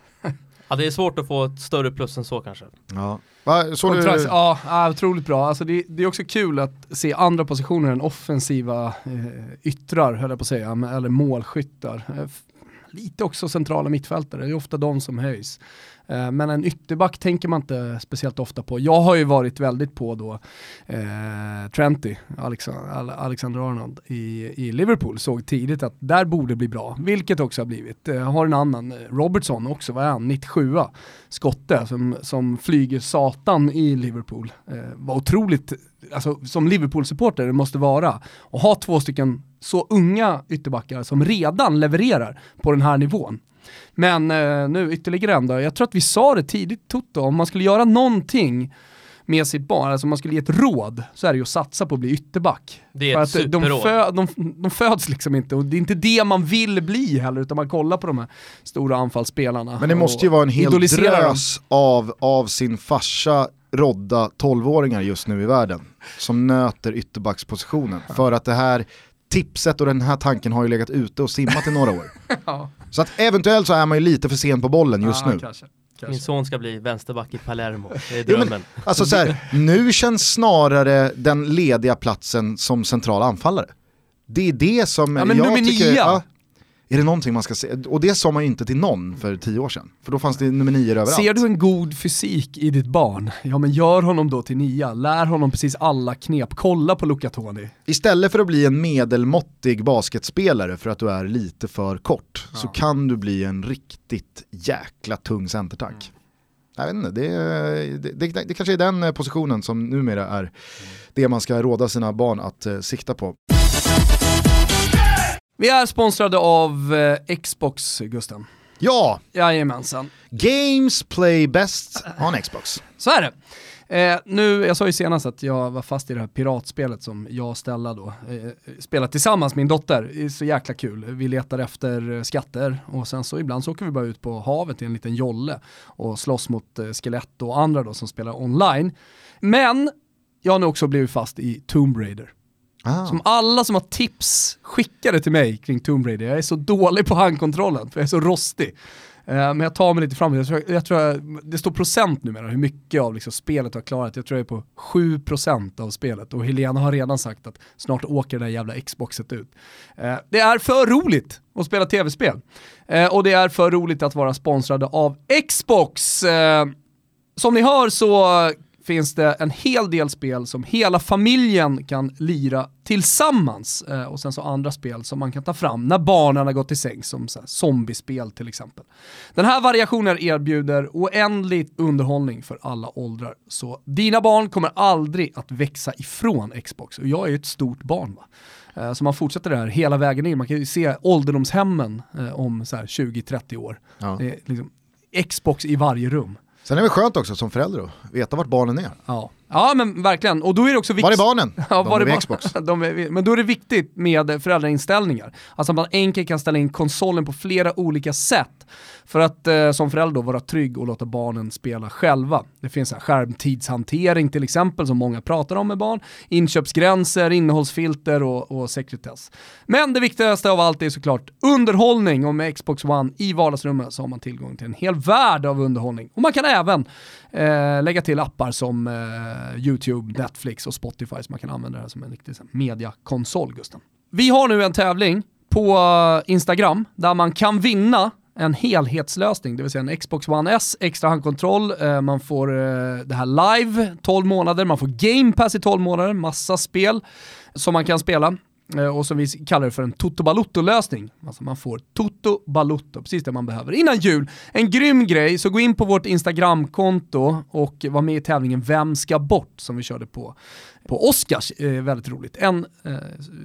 Ja det är svårt att få ett större plus än så kanske. Ja, Va, så du... ja, ja, otroligt bra. Alltså det, det, är också kul att se andra positioner än offensiva eh, yttrar, höll jag på att säga, eller målskyttar. Lite också centrala mittfältare, det är ofta de som höjs. Eh, men en ytterback tänker man inte speciellt ofta på. Jag har ju varit väldigt på då eh, Trenty, Alexander, Alexander Arnold i, i Liverpool, såg tidigt att där borde bli bra, vilket också har blivit. Jag har en annan, Robertson också, vad är han, 97 skotte som, som flyger satan i Liverpool. Eh, var otroligt, alltså som Liverpool-supporter det måste vara, och ha två stycken så unga ytterbackar som redan levererar på den här nivån. Men eh, nu ytterligare en då. Jag tror att vi sa det tidigt Toto, om man skulle göra någonting med sitt barn, alltså om man skulle ge ett råd, så är det ju att satsa på att bli ytterback. Det är För ett de, fö de, de, föds liksom inte, och det är inte det man vill bli heller, utan man kollar på de här stora anfallsspelarna. Men det måste ju vara en hel drös av, av sin farsa rodda 12-åringar just nu i världen, som nöter ytterbackspositionen. För att det här tipset och den här tanken har ju legat ute och simmat i några år. ja. Så att eventuellt så är man ju lite för sen på bollen just ja, nu. Kanske. Kanske. Min son ska bli vänsterback i Palermo, det är drömmen. Jo, men, alltså så här, nu känns snarare den lediga platsen som central anfallare. Det är det som ja, men jag nummer tycker... Ja, är det någonting man ska se? Och det sa man ju inte till någon för tio år sedan. För då fanns det nummer nio överallt. Ser du en god fysik i ditt barn, ja men gör honom då till nia. Lär honom precis alla knep. Kolla på Luca Toni. Istället för att bli en medelmåttig basketspelare för att du är lite för kort, ja. så kan du bli en riktigt jäkla tung centertank. Mm. Jag vet inte, det, det, det, det, kanske är den positionen som numera är mm. det man ska råda sina barn att eh, sikta på. Vi är sponsrade av eh, Xbox, Gusten. Ja! Jajamensan. Games play best on Xbox. Så är det. Eh, nu, jag sa ju senast att jag var fast i det här piratspelet som jag och Stella då eh, spelar tillsammans, min dotter. Det är så jäkla kul. Vi letar efter eh, skatter och sen så ibland så åker vi bara ut på havet i en liten jolle och slåss mot eh, skelett och andra då som spelar online. Men jag har nu också blivit fast i Tomb Raider. Ah. Som alla som har tips skickade till mig kring Tomb Raider. Jag är så dålig på handkontrollen för jag är så rostig. Uh, men jag tar mig lite framåt. Jag tror, jag tror det står procent numera hur mycket av liksom spelet jag har klarat. Jag tror jag är på 7% av spelet och Helena har redan sagt att snart åker det där jävla Xboxet ut. Uh, det är för roligt att spela tv-spel. Uh, och det är för roligt att vara sponsrade av Xbox. som ni hör så finns det en hel del spel som hela familjen kan lira tillsammans. Eh, och sen så andra spel som man kan ta fram när barnen har gått till säng, som så här, zombiespel till exempel. Den här variationen erbjuder oändlig underhållning för alla åldrar. Så dina barn kommer aldrig att växa ifrån Xbox. Och jag är ju ett stort barn va. Eh, så man fortsätter det här hela vägen in. Man kan ju se ålderdomshemmen eh, om så här 20-30 år. Ja. Det är liksom Xbox i varje rum. Sen är det skönt också som förälder att veta vart barnen är. Ja ja, men verkligen. Och då är det också viktigt... Var är barnen? Ja, De var är vid Xbox. De är, men då är det viktigt med föräldrainställningar. Alltså att man enkelt kan ställa in konsolen på flera olika sätt. För att eh, som förälder då vara trygg och låta barnen spela själva. Det finns här skärmtidshantering till exempel som många pratar om med barn. Inköpsgränser, innehållsfilter och, och sekretess. Men det viktigaste av allt är såklart underhållning och med Xbox One i vardagsrummet så har man tillgång till en hel värld av underhållning. Och man kan även eh, lägga till appar som eh, YouTube, Netflix och Spotify så man kan använda det här som en riktig mediakonsol, Gusten. Vi har nu en tävling på eh, Instagram där man kan vinna en helhetslösning, det vill säga en Xbox One S, extra handkontroll, eh, man får eh, det här live 12 månader, man får Game Pass i 12 månader, massa spel som man kan spela. Eh, och som vi kallar det för en Toto Balutto-lösning. Alltså man får Toto Balutto, precis det man behöver. Innan jul, en grym grej, så gå in på vårt Instagramkonto och var med i tävlingen Vem ska bort? som vi körde på, på Oscars, eh, väldigt roligt. En eh,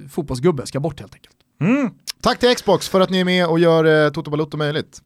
fotbollsgubbe ska bort helt enkelt. Mm. Tack till Xbox för att ni är med och gör eh, Toto Balotto möjligt.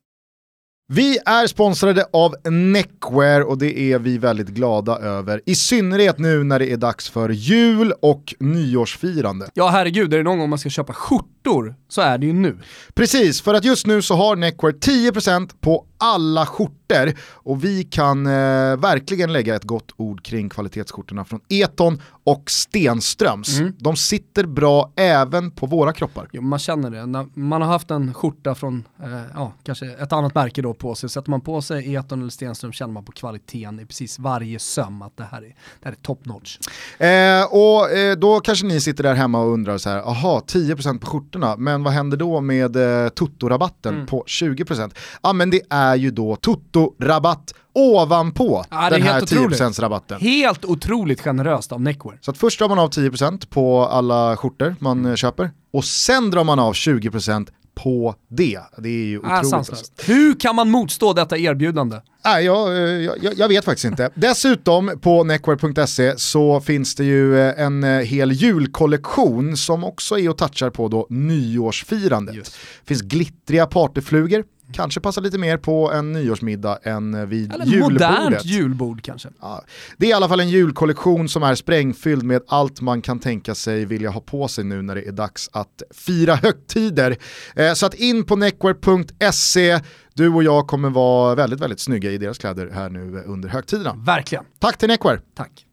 Vi är sponsrade av Neckwear och det är vi väldigt glada över. I synnerhet nu när det är dags för jul och nyårsfirande. Ja herregud, är det någon gång man ska köpa skjortor så är det ju nu. Precis, för att just nu så har Neckwear 10% på alla skjortor och vi kan eh, verkligen lägga ett gott ord kring kvalitetsskjortorna från Eton och Stenströms. Mm. De sitter bra även på våra kroppar. Jo, man känner det. När man har haft en skjorta från, eh, ja, kanske ett annat märke då på sig, sätter man på sig Eton eller Stenström känner man på kvaliteten i precis varje söm att det här är, det här är top notch. Eh, och eh, då kanske ni sitter där hemma och undrar så här, aha 10% på skjortorna, men vad händer då med eh, Toto-rabatten Mm. på 20%? Ja men det är ju då Toto-rabatt ovanpå är den här helt otroligt. 10%-rabatten. Helt otroligt generöst av Neckwear. Så att först drar man av 10% på alla skjortor man eh, köper och sen drar man av 20% på det. Det är ju Ah, otroligt. alltså. sanslöst. Hur kan man motstå detta erbjudande? Nej, jag, eh, jag, jag- vet faktiskt inte. Dessutom på neckwear.se så finns det ju eh, en hel julkollektion som också är och touchar på då nyårsfirandet. Just. Det finns glittriga partyflugor, kanske passar lite mer på en nyårsmiddag än eh, vid Eller julbordet. modernt julbord kanske. Ja, det är i alla fall en julkollektion som är sprängfylld med allt man kan tänka sig vilja ha på sig nu när det är dags att fira högtider. Eh, så att in på neckwear.se, du och jag kommer vara väldigt, väldigt snygga i deras kläder här nu under högtiderna. Verkligen. Tack till Neckwear! Tack.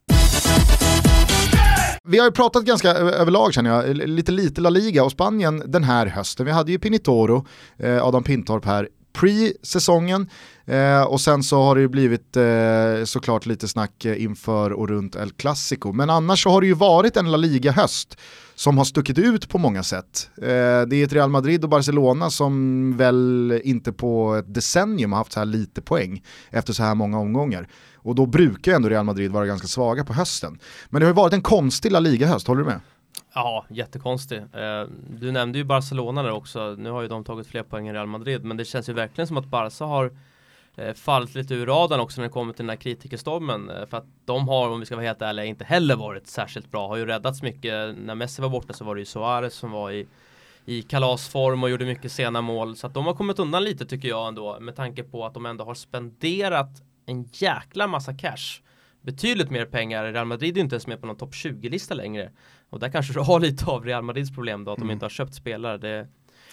Vi har ju pratat ganska överlag känner jag, lite lite La Liga och Spanien den här hösten. Vi hade ju Pinitoro, eh, Adam Pintorp här, pre-säsongen eh, och sen så har det ju blivit eh, såklart lite snack eh, inför och runt El Clasico. Men annars så har det ju varit en La Liga-höst som har stuckit ut på många sätt. Eh, det är ett Real Madrid och Barcelona som väl inte på ett decennium har haft så här lite poäng efter så här många omgångar. Och då brukar ju ändå Real Madrid vara ganska svaga på hösten. Men det har ju varit en konstig La Liga-höst, håller du med? Ja, jättekonstig. Eh, du nämnde ju Barcelona där också. Nu har ju de tagit fler poäng än Real Madrid, men det känns ju verkligen som att Barca har fallit lite ur radarn också när det kommer till den här kritikerstormen. Eh, för att de har, om vi ska vara helt ärliga, inte heller varit särskilt bra. Har ju räddats mycket. När Messi var borta så var det ju Suarez som var i i kalasform och gjorde mycket sena mål. Så att de har kommit undan lite tycker jag ändå med tanke på att de ändå har spenderat en jäkla massa cash. Betydligt mer pengar. Real Madrid är ju inte ens med på någon topp 20-lista längre. Och där kanske du har lite av Real Madrids problem då, att de inte har köpt spelare. Det,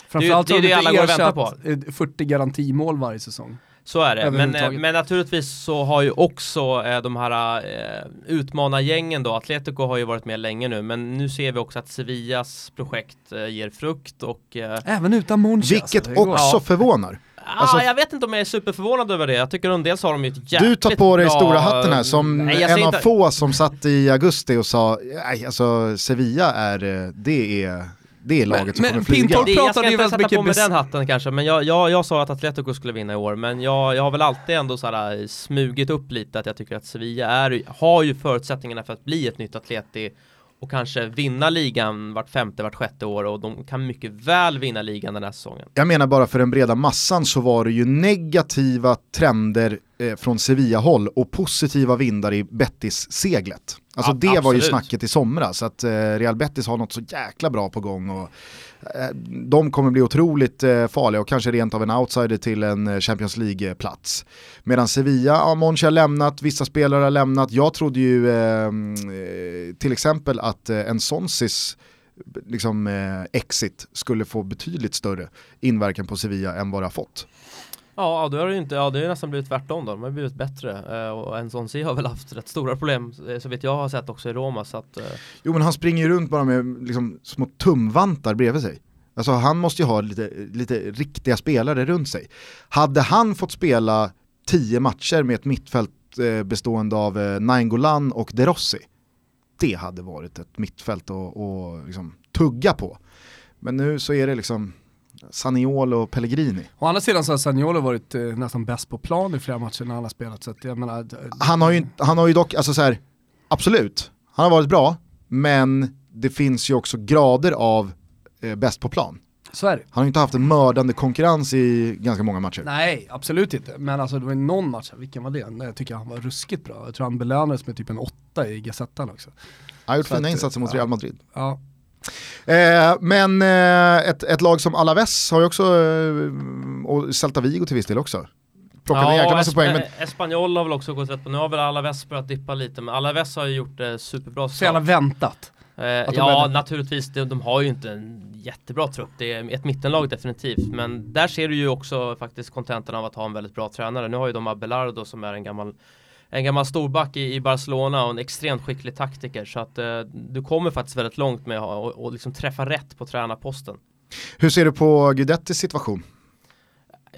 Framförallt det är har det de alla går och väntar eh, 40 garantimål varje säsong. Så är det. Men, eh, men naturligtvis så har ju också eh, de här eh, utmanargängen då, Atletico har ju varit med länge nu, men nu ser vi också att Sevillas projekt eh, ger frukt och eh, Även utan Monchi. Vilket alltså, också Ja. förvånar. Alltså- ah, jag vet inte om jag är superförvånad över det. Jag tycker om dels har de ju ett jävligt Du tar på dig bra... stora hatten här som Nej, en säger av inte- få som satt i augusti och sa, nej alltså Sevilla är, eh, det är det är laget Men- som men kommer flyga. Pintorp- jag ska inte sätta mycket på mig den hatten kanske, men jag, jag, jag sa att Atletico skulle vinna i år, men jag, jag har väl alltid ändå så här, smugit upp lite att jag tycker att Sevilla är, har ju förutsättningarna för att bli ett nytt Atleti och kanske vinna ligan vart femte, vart sjätte år och de kan mycket väl vinna ligan den här säsongen. Jag menar bara för den breda massan så var det ju negativa trender eh, från Sevilla-håll och positiva vindar i Betis-seglet. Alltså Ja, det var ju absolut. snacket i somras, att eh, Real Betis har något så jäkla bra på gång och eh, de kommer bli otroligt farliga och kanske rent av en outsider till en Champions League-plats. Medan Sevilla, ja, Monchi har lämnat, vissa spelare har lämnat. Jag trodde ju eh, eh, till exempel att en Sonsis liksom, exit skulle få betydligt större inverkan på Sevilla än vad det har fått. Ja, då har det ju inte, ja det har ju nästan blivit tvärtom då, de har blivit bättre eh, och en sån C har väl haft rätt stora problem eh, så vet jag har sett också i Roma så att eh, Jo men han springer ju runt bara med liksom, små tumvantar bredvid sig. Alltså han måste ju ha lite, lite riktiga spelare runt sig. Hade han fått spela tio matcher med ett mittfält eh, bestående av eh, Nainggolan och De Rossi, det hade varit ett mittfält att liksom tugga på. Men nu så är det liksom Saniolo och Pellegrini. Å andra sidan så har Sagnolo varit eh, nästan bäst på plan i flera matcher när han har spelat. Så att jag menar, Han har ju, han har ju dock, alltså så här, absolut, han har varit bra, men det finns ju också grader av eh, bäst på plan. så är det. Han har ju inte haft en mördande konkurrens i ganska många matcher. Nej, absolut inte. Men alltså det var ju någon match, vilken var det? Nej, Jag tycker han var ruskigt bra. Jag tror han belönades med typ en åtta i Gazettan också. Han har gjort Så fina att, insatser mot ja. Real Madrid. Ja, Eh, men eh, ett, ett lag som Alaves har ju också, eh, och Celta Vigo till viss del också, plockat en jäkla massa Esp- poäng. Men Espanyol har väl också gått rätt på, nu har väl Alaves börjat dippa lite men Alaves har ju gjort det superbra så jävla väntat. Eh, ja, är- naturligtvis. De, de har ju inte en jättebra trupp. Det är ett mittenlag definitivt. Men där ser du ju också faktiskt kontentan av att ha en väldigt bra tränare. Nu har ju de Abelardo som är en gammal en gammal storback i, i Barcelona och en extremt skicklig taktiker. Så att eh, du kommer faktiskt väldigt långt med att och, liksom träffa rätt på tränarposten. hur ser du på Guidettis situation?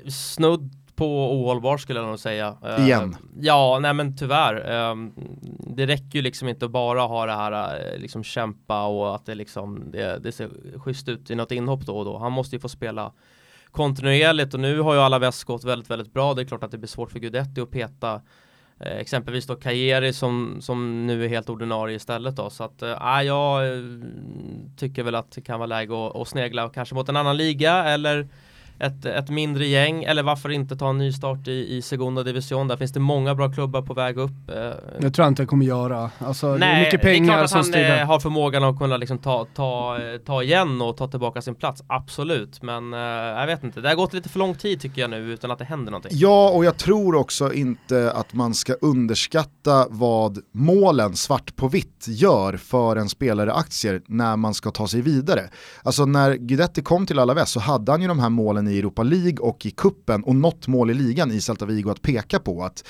Snudd på ohållbar skulle jag nog säga. Eh, Igen. Ja, nej men tyvärr. Eh, det räcker ju liksom inte att bara ha det här eh, liksom kämpa och att det liksom det, det ser schysst ut i något inhopp då och då. Han måste ju få spela kontinuerligt och nu har ju alla väst gått väldigt, väldigt bra. Det är klart att det blir svårt för Guidetti att peta Eh, exempelvis då Kajeri som, som nu är helt ordinarie istället då. Så att äh, jag eh, tycker väl att det kan vara läge att, att snegla kanske mot en annan liga eller ett, ett mindre gäng eller varför inte ta en ny start i, i Segunda Division. Där finns det många bra klubbar på väg upp. Eh, Det tror jag inte jag kommer göra. Alltså, det är Nej, mycket det är pengar klart att han eh, har förmågan att kunna liksom ta, ta, eh, ta igen och ta tillbaka sin plats, absolut. Men eh, jag vet inte, det har gått lite för lång tid tycker jag nu utan att det händer någonting. Ja, och jag tror också inte att man ska underskatta vad målen svart på vitt gör för en spelare aktier när man ska ta sig vidare. Alltså när Guidetti kom till Alaves så hade han ju de här målen i Europa League och i kuppen och något mål i ligan i Celta Vigo att peka på. att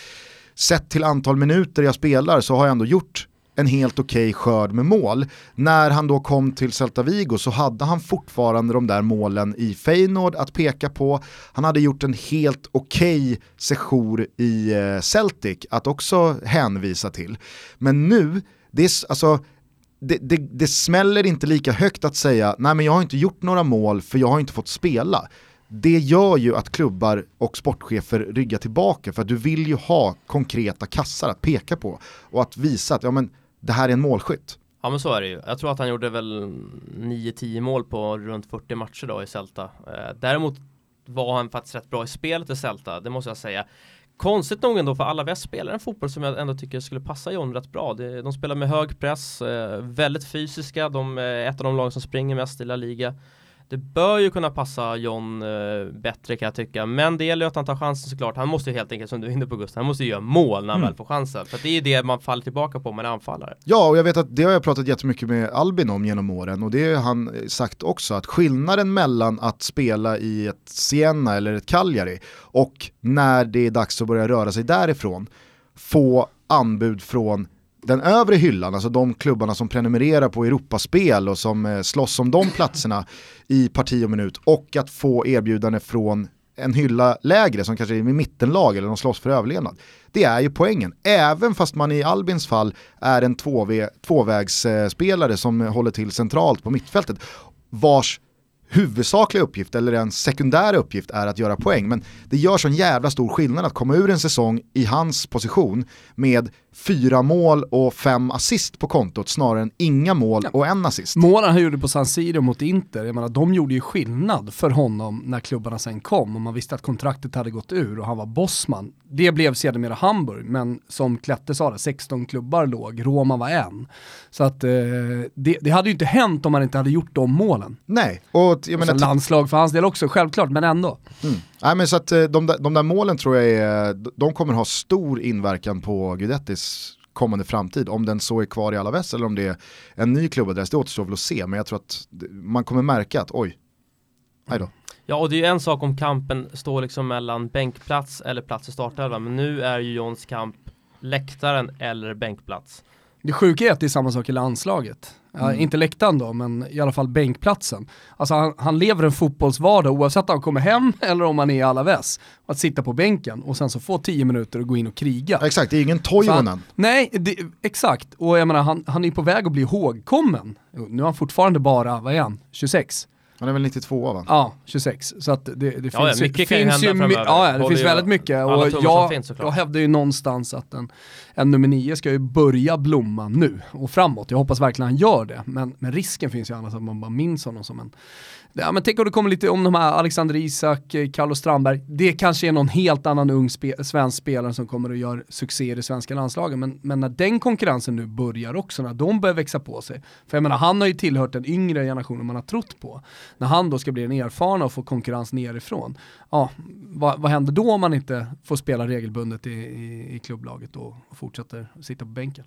Sett till antal minuter jag spelar så har jag ändå gjort en helt okej skörd med mål. När han då kom till Celta Vigo så hade han fortfarande de där målen i Feyenoord att peka på. Han hade gjort en helt okej sejour i eh, Celtic att också hänvisa till. Men nu, det, är, alltså, det, det, det smäller inte lika högt att säga nej men jag har inte gjort några mål för jag har inte fått spela. Det gör ju att klubbar och sportchefer ryggar tillbaka för att du vill ju ha konkreta kassar att peka på och att visa att ja, men, det här är en målskytt. Ja men så är det ju. Jag tror att han gjorde väl 9-10 mål på runt 40 matcher då i Celta. Eh, däremot var han faktiskt rätt bra i spelet i Celta, det måste jag säga. Konstigt nog ändå för alla väst spelar en fotboll som jag ändå tycker skulle passa John rätt bra. De spelar med hög press, eh, väldigt fysiska, de är ett av de lag som springer mest i La Liga. Det bör ju kunna passa John eh, bättre kan jag tycka, men det gäller ju att han tar chansen såklart. Han måste ju helt enkelt, som du är inne på Gustav, han måste ju göra mål när han Mm. väl får chansen. För det är ju det man faller tillbaka på med en anfallare. Ja, och jag vet att det har jag pratat jättemycket med Albin om genom åren och det har han sagt också att skillnaden mellan att spela i ett Siena eller ett Cagliari och när det är dags att börja röra sig därifrån få anbud från den övre hyllan, alltså de klubbarna som prenumererar på Europaspel och som eh, slåss om de platserna i parti och minut och att få erbjudande från en hylla lägre som kanske är med mittenlag eller de slåss för överlevnad. Det är ju poängen, även fast man i Albins fall är en tvåvägsspelare som håller till centralt på mittfältet. vars huvudsakliga uppgift eller en sekundär uppgift är att göra poäng. Men det gör sån jävla stor skillnad att komma ur en säsong i hans position med fyra mål och fem assist på kontot snarare än inga mål och en assist. Målen han gjorde på San Siro mot Inter, jag menar, de gjorde ju skillnad för honom när klubbarna sen kom och man visste att kontraktet hade gått ur och han var bossman. Det blev sedermera Hamburg, men som Klette sa, det, 16 klubbar låg, Roma var en. Så att eh, det, det, hade ju inte hänt om man inte hade gjort de målen. Nej, och jag menar... landslag för hans del också, självklart, men ändå. Mm. Nej, men så att eh, de, där, de där målen tror jag är, de kommer ha stor inverkan på Guidettis kommande framtid. Om den så är kvar i Alaves eller om det är en ny klubbadress, det återstår väl att se. Men jag tror att man kommer märka att oj, nej då. Ja, och det är ju en sak om kampen står liksom mellan bänkplats eller plats i startelvan. Men nu är ju Johns kamp läktaren eller bänkplats. Det sjuka är att det är samma sak i landslaget. Mm. Inte läktaren då, men i alla fall bänkplatsen. Alltså han, han lever en fotbollsvardag oavsett om han kommer hem eller om han är i Alaves. Att sitta på bänken och sen så få tio minuter och gå in och kriga. Exakt, det är ingen Toivonen. Nej, det, exakt. Och jag menar, han, han är på väg att bli ihågkommen. Nu är han fortfarande bara, vad är han, 26? Han är väl 92 va? Ja, 26. Så att det, det finns, ja, mycket ju, finns ju Ja, det finns väldigt mycket. Och jag, finns, jag hävdar ju någonstans att en, en nummer 9 ska ju börja blomma nu och framåt. Jag hoppas verkligen han gör det. Men, men risken finns ju annars att man bara minns honom som en Ja, men tänk om det kommer lite om de här Alexander Isak, eh, Carlos Strandberg. Det kanske är någon helt annan ung spe svensk spelare som kommer att göra succé i det svenska landslaget. Men, men när den konkurrensen nu börjar också, när de börjar växa på sig. För jag menar, han har ju tillhört den yngre generationen man har trott på. När han då ska bli en erfaren och få konkurrens nerifrån. Ja, vad, vad händer då om man inte får spela regelbundet i, i, i klubblaget och fortsätter sitta på bänken?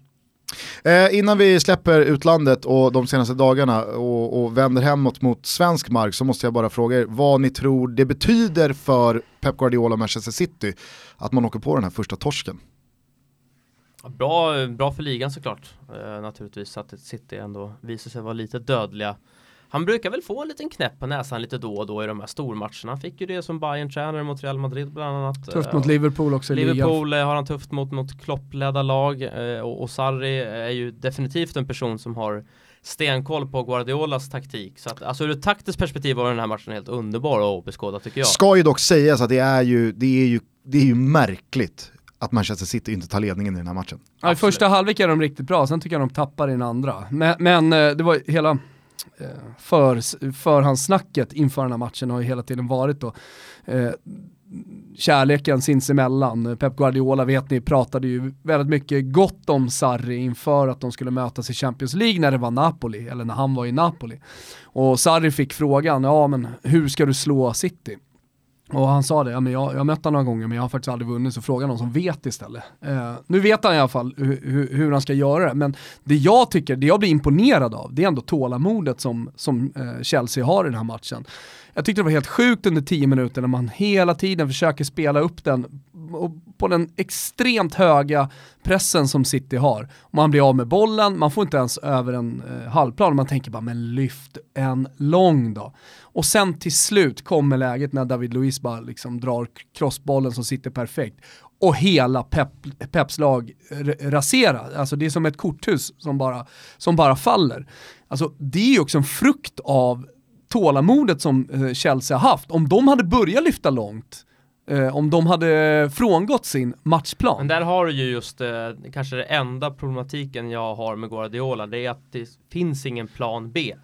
Eh, innan vi släpper utlandet och de senaste dagarna och, och vänder hemåt mot svensk mark så måste jag bara fråga er vad ni tror det betyder för Pep Guardiola och Manchester City att man åker på den här första torsken. Bra, bra för ligan såklart, eh, naturligtvis att City ändå visar sig vara lite dödliga. Han brukar väl få en liten knäpp på näsan lite då och då i de här stormatcherna. Han fick ju det som bayern tränare mot Real Madrid bland annat. Tufft mot Liverpool också Liverpool. Eh, har han tufft mot, mot Klopp-ledda lag eh, och, och Sarri är ju definitivt en person som har stenkoll på Guardiolas taktik. Så att, alltså ur ett taktiskt perspektiv var den här matchen helt underbar att beskåda tycker jag. Ska ju dock sägas att det är ju, det är ju, det är ju märkligt att Manchester City inte tar ledningen i den här matchen. Ja, I första halvlek är de riktigt bra, sen tycker jag de tappar i den andra. Men, men eh, det var hela Eh, för, förhandssnacket inför den här matchen har ju hela tiden varit då eh, kärleken sinsemellan. Pep Guardiola vet ni pratade ju väldigt mycket gott om Sarri inför att de skulle mötas i Champions League när det var Napoli, eller när han var i Napoli. Och Sarri fick frågan, ja men hur ska du slå City? Och han sa det, ja, men jag, jag har mött honom några gånger men jag har faktiskt aldrig vunnit så fråga någon som vet istället. Eh, nu vet han i alla fall hur, hur, han ska göra det, men det jag tycker, det jag blir imponerad av, det är ändå tålamodet som, som eh, Chelsea har i den här matchen. Jag tyckte det var helt sjukt under tio minuter när man hela tiden försöker spela upp den på den extremt höga pressen som City har. Man blir av med bollen, man får inte ens över en eh, halvplan man tänker bara men lyft en lång då. Och sen till slut kommer läget när David Luiz bara liksom drar crossbollen som sitter perfekt och hela Pep, Peps lag raserar. Alltså det är som ett korthus som bara, som bara faller. Alltså det är ju också en frukt av tålamodet som eh, Chelsea har haft. Om de hade börjat lyfta långt, eh, om de hade frångått sin matchplan. Men där har du ju just eh, kanske det enda problematiken jag har med Guardiola, det är att det finns ingen plan B.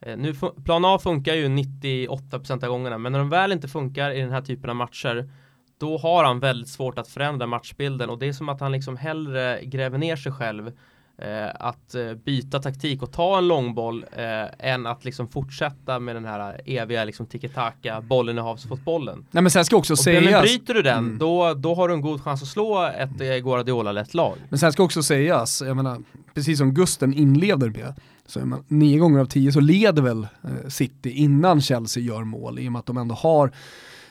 Eh, nu plan A funkar ju 98% av gångerna, men när de väl inte funkar i den här typen av matcher, då har han väldigt svårt att förändra matchbilden och det är som att han liksom hellre gräver ner sig själv eh, att eh, byta taktik och ta en långboll eh, än att liksom fortsätta med den här eviga liksom tiki-taka bollinnehavsfotbollen. Nej men sen ska också och sägas. Men bryter du den, mm. då, då har du en god chans att slå ett eh, Guardiola-lätt lag. Men sen ska också sägas, jag menar, precis som Gusten inleder med, så man, nio gånger av tio så leder väl eh, City innan Chelsea gör mål i och med att de ändå har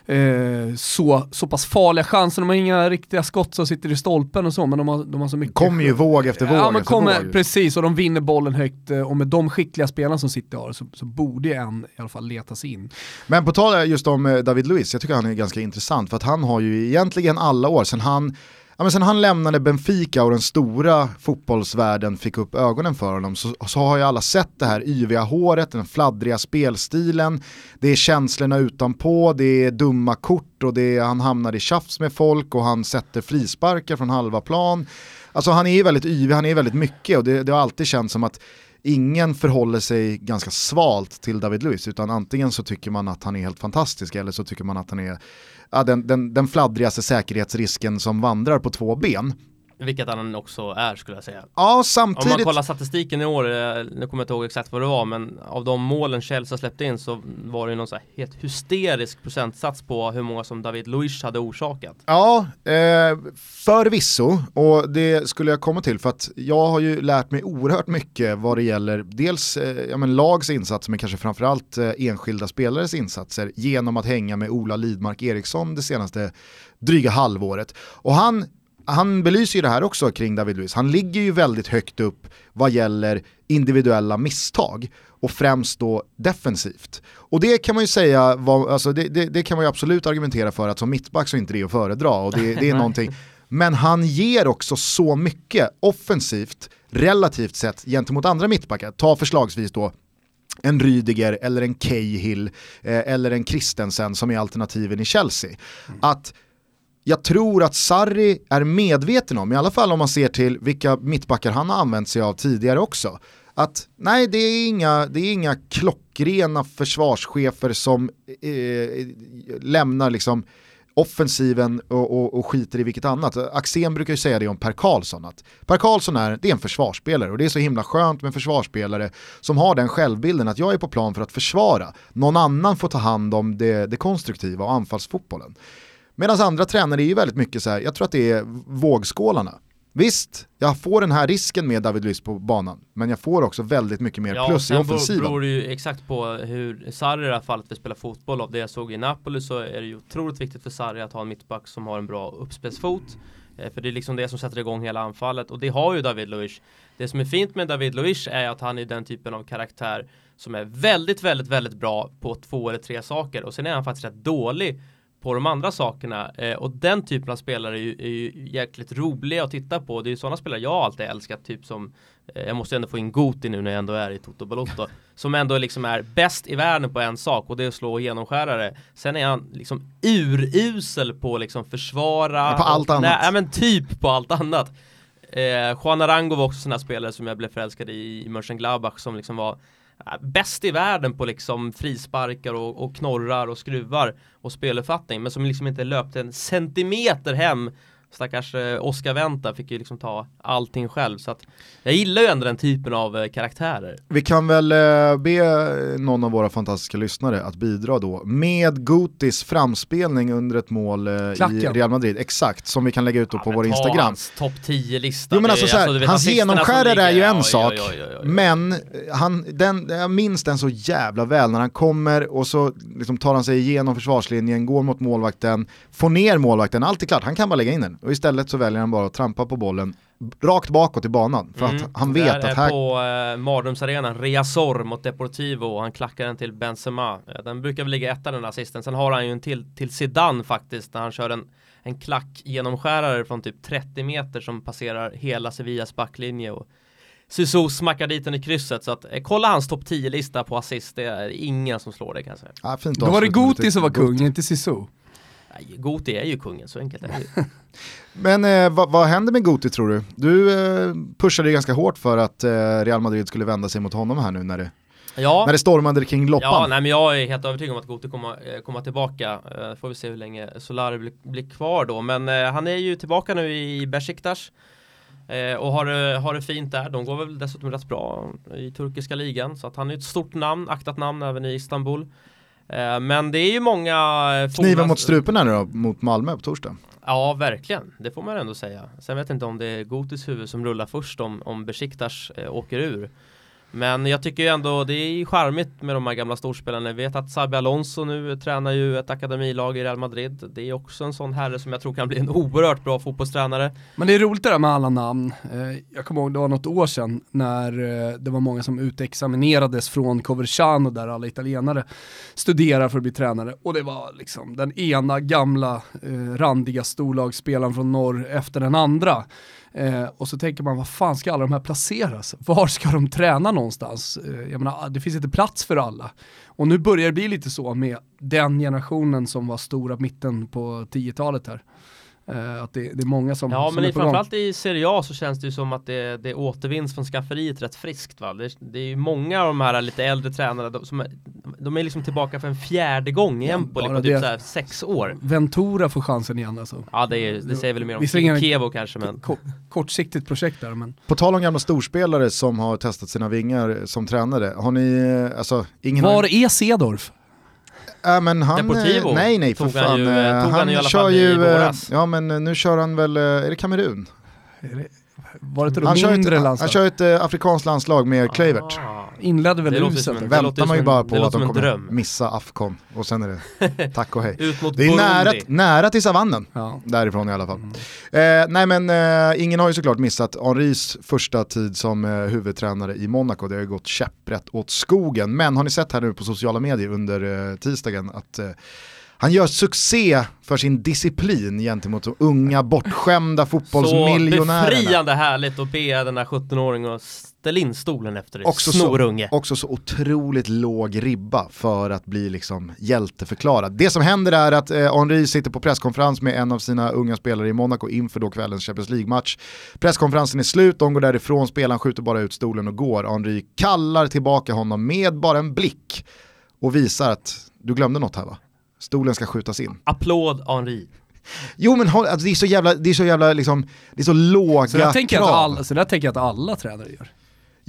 eh, så, så pass farliga chanser. De har inga riktiga skott som sitter i stolpen och så, men de har, de har så mycket. Kommer ju våg efter våg ja, men kommer, våg. Precis, och de vinner bollen högt eh, och med de skickliga spelarna som sitter har så, så borde en i alla fall letas in. Men på tal just om eh, David Luiz, jag tycker han är ganska intressant för att han har ju egentligen alla år sedan han Ja, men sen han lämnade Benfica och den stora fotbollsvärlden fick upp ögonen för honom så, så har ju alla sett det här yviga håret, den fladdriga spelstilen, det är känslorna utanpå, det är dumma kort och det är, han hamnar i tjafs med folk och han sätter frisparkar från halva plan. Alltså han är väldigt yvig, han är väldigt mycket och det, det har alltid känts som att ingen förhåller sig ganska svalt till David Luiz utan antingen så tycker man att han är helt fantastisk eller så tycker man att han är ja, den, den, den fladdrigaste säkerhetsrisken som vandrar på två ben. Vilket han också är skulle jag säga. Ja, samtidigt. Om man kollar statistiken i år, eh, nu kommer jag inte ihåg exakt vad det var, men av de målen Chelsea släppte in så var det någon så här helt hysterisk procentsats på hur många som David Luiz hade orsakat. Ja, eh, förvisso, och det skulle jag komma till för att jag har ju lärt mig oerhört mycket vad det gäller dels eh, ja, men lags insatser men kanske framförallt eh, enskilda spelares insatser genom att hänga med Ola Lidmark Eriksson det senaste dryga halvåret. Och han han belyser ju det här också kring David Luiz. Han ligger ju väldigt högt upp vad gäller individuella misstag och främst då defensivt. Och det kan man ju säga, var, alltså det, det, det, kan man ju absolut argumentera för att som mittback så är inte det att föredra och det, det är någonting. Men han ger också så mycket offensivt relativt sett gentemot andra mittbackar. Ta förslagsvis då en Rydiger eller en Cahill eh, eller en Christensen som är alternativen i Chelsea. Mm. Att jag tror att Sarri är medveten om, i alla fall om man ser till vilka mittbackar han har använt sig av tidigare också, att nej det är inga, det är inga klockrena försvarschefer som eh, eh, lämnar liksom offensiven och, och, och, skiter i vilket annat. Axén brukar ju säga det om Per Karlsson, att Per Karlsson är, det är en försvarsspelare och det är så himla skönt med försvarsspelare som har den självbilden att jag är på plan för att försvara, någon annan får ta hand om det, det konstruktiva och anfallsfotbollen. Medan andra tränare är ju väldigt mycket så här, jag tror att det är vågskålarna. Visst, jag får den här risken med David Luiz på banan, men jag får också väldigt mycket mer ja, plus i offensiven. Ja, beror det ju exakt på hur Sarri i det här fallet vill spela fotboll. Av det jag såg i Napoli så är det ju otroligt viktigt för Sarri att ha en mittback som har en bra uppspelsfot. Eh, för det är liksom det som sätter igång hela anfallet och det har ju David Luiz. Det som är fint med David Luiz är att han är den typen av karaktär som är väldigt, väldigt, väldigt bra på två eller tre saker och sen är han faktiskt rätt dålig på de andra sakerna eh, och den typen av spelare är ju, är ju jäkligt roliga att titta på. Det är ju sådana spelare jag alltid älskat, typ som eh, jag måste ändå få in Goti nu när jag ändå är i Toto Balotto som ändå liksom är bäst i världen på en sak och det är att slå genomskärare. Sen är han liksom urusel på liksom försvara. På allt och, annat. Nej, men typ på allt annat. Eh, Juan Arango var också sådana spelare som jag blev förälskad i i Mönchengladbach som liksom var Äh, bäst i världen på liksom frisparkar och, och knorrar och skruvar och speluppfattning men som liksom inte löpte en centimeter hem stackars eh, Oscar Venta fick ju liksom ta allting själv så att jag gillar ju ändå den typen av eh, karaktärer. Vi kan väl eh, be någon av våra fantastiska lyssnare att bidra då med Gotis framspelning under ett mål i Real Madrid, exakt, som vi kan lägga ut då ja, på vår Instagram. topp 10-lista. Jo men alltså, så här, alltså hans genomskärare är ju en ja, sak, ja, men han, den, jag minns den så jävla väl när han kommer och så liksom tar han sig igenom försvarslinjen, går mot målvakten, får ner målvakten, allt är klart, han kan bara lägga in den och istället så väljer han bara att trampa på bollen rakt bakåt i banan för mm. att han vet att här... på eh, Mardrömsarenan, Reasor mot Deportivo och han klackar den till Benzema. Den brukar väl ligga etta den assisten. Sen har han ju en till till Zidane faktiskt när han kör en, en klack genomskärare från typ 30 meter som passerar hela Sevillas backlinje och Sisu smackar dit den i krysset så att eh, kolla hans topp 10-lista på assist, det är ingen som slår det kan jag säga. Ja, fint Då var det Goti som var kung, inte Sisu. Goti är ju kungen, så enkelt är det Men eh, vad, vad, händer med Goti tror du? Du eh, pushade ju ganska hårt för att eh, Real Madrid skulle vända sig mot honom här nu när det, ja. när det stormade kring loppan. Ja, nej, men jag är helt övertygad om att Goti kommer eh, komma tillbaka. Eh, får vi se hur länge Solari blir, blir kvar då. Men eh, han är ju tillbaka nu i Besiktas. Eh, och har det, har det fint där. De går väl dessutom rätt bra i turkiska ligan. Så att han är ett stort namn, aktat namn även i Istanbul. Eh, men det är ju många... Eh, Kniven mot strupen här nu då, mot Malmö på torsdag. Ja, verkligen. Det får man ändå säga. Sen vet jag inte om det är Gotis huvud som rullar först om, om Besiktas eh, åker ur. Men jag tycker ju ändå det är charmigt med de här gamla storspelarna. Jag vet att Xabi Alonso nu tränar ju ett akademilag i Real Madrid. Det är också en sån herre som jag tror kan bli en oerhört bra fotbollstränare. Men det är roligt det där med alla namn. Eh, jag kommer ihåg det var något år sedan när eh, det var många som utexaminerades från Coverciano där alla italienare studerar för att bli tränare. Och det var liksom den ena gamla eh, randiga storlagsspelaren från norr efter den andra. Eh, och så tänker man, vad fan ska alla de här placeras? Var ska de träna någonstans? Eh, jag menar, ah, det finns inte plats för alla. Och nu börjar det bli lite så med den generationen som var stora mitten på 10-talet här. Uh, att det, det, är många som Ja som men är framförallt i Serie A så känns det ju som att det, det återvinns från skafferiet rätt friskt va? Det, det är ju många av de här lite äldre tränarna de, som är, de är liksom tillbaka för en fjärde gång i Ja, Empoli bara på typ det. så sex år. gång. Ventura får chansen igen alltså. Ja det, är, det säger väl mer om Kevo kanske men Ko- kortsiktigt projekt där men. På tal om gamla storspelare som har testat sina vingar som tränare, har ni, eh, alltså ingen Var har, är Cedorf? Äh, men han, Deportivo eh, nej nej för han fan, ju, eh, eh, han i alla kör ju, ja men nu kör han väl, är det Kamerun? Är det- Var det inte de Han kör, mindre ett, han landslag? kör ett eh, afrikanskt landslag med Kluivert. Inledde väl det Väntar man ju bara på att de kommer dröm. missa Afcon och sen är det tack och hej. Ut mot Det är nära, nära till savannen. Ja. Därifrån i alla fall. Eh, nej men eh, ingen har ju såklart missat Henris första tid som eh, huvudtränare i Monaco. Det har ju gått käpprätt åt skogen. Men har ni sett här nu på sociala medier under eh, tisdagen att eh, han gör succé för sin disciplin gentemot de unga bortskämda Så fotbollsmiljonärerna. befriande härligt att be den där 17-åringen att ställa in stolen efter dig, Också så, snorunge. också så otroligt låg ribba för att bli liksom hjälteförklarad. Det som händer är att eh, Henri sitter på presskonferens med en av sina unga spelare i Monaco inför då kvällens Champions League-match. Presskonferensen är slut, de går därifrån, spelaren skjuter bara ut stolen och går. Henri kallar tillbaka honom med bara en blick och visar att du glömde något här va? Stolen ska skjutas in. Applåd Henri. Jo men alltså, det är så jävla, det är så jävla liksom, det är så låga Så, tänker krav. att alla, så där tänker jag att alla tränare gör.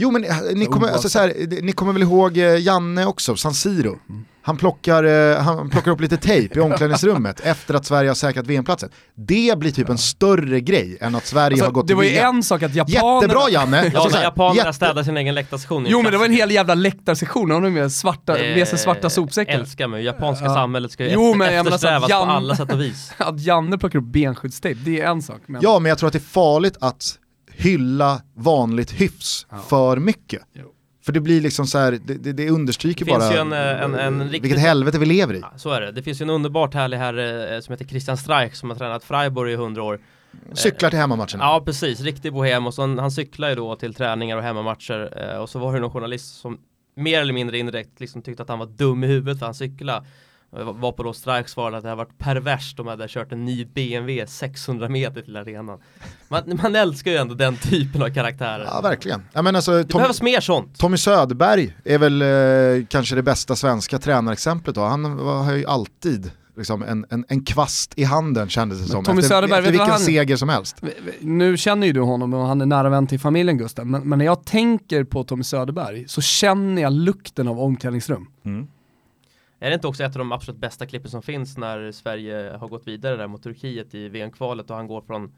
Jo men eh, ni kommer, alltså, så här, ni kommer väl ihåg eh, Janne också, San Siro. Mm. Han plockar, eh, han plockar upp lite tejp i omklädningsrummet efter att Sverige har säkrat VM-platsen. Det blir typ en större grej än att Sverige har Alltså, gått det till var ju en sak att japanerna... Jättebra Janne! Ja, Alltså, när här, japanerna jätte- städar sin egen läktarsektion i Jo men det var en hel jävla läktarsektion, de har med, svarta, med sig svarta Eh, sopsäckar. Älskar mig, japanska Ja. samhället ska ju Jo, efter, men eftersträvas Jan- på alla sätt och vis. Att Janne plockar upp benskyddstejp, det är en sak. Men... Ja men jag tror att det är farligt att hylla vanligt hyfs Ja. för mycket. Jo. För det blir liksom så här, det, det, det understryker Det bara en, eh, en, en riktigt vilket helvete vi lever i. Ja, så är det. Det finns ju en underbart härlig herre eh, som heter Christian Streich som har tränat Freiburg i 100 år. Cyklar till hemmamatcherna. Ja precis, riktig bohem och så han, han cyklar ju då till träningar och hemmamatcher eh, och så var det någon journalist som mer eller mindre indirekt liksom tyckte att han var dum i huvudet för han cyklade. Eh, Var på då Strikes svarade att det har varit perverst de hade kört en ny BMW 600 meter till arenan. Man, man älskar ju ändå den typen av karaktärer. Ja verkligen. Ja, men alltså, det Tom, behövs mer sånt. Tommy Söderberg är väl eh, kanske det bästa svenska tränarexemplet då. Han var- har ju alltid liksom, en, en, en kvast i handen kändes det som. Tommy efter, Söderberg, efter vilken han- seger som helst. Nu känner ju du honom och han är nära vän till familjen Gustav, men, men när jag tänker på Tommy Söderberg så känner jag lukten av omklädningsrum. Är det inte också ett av de absolut bästa klippen som finns när Sverige har gått vidare där mot Turkiet i VM-kvalet och han går från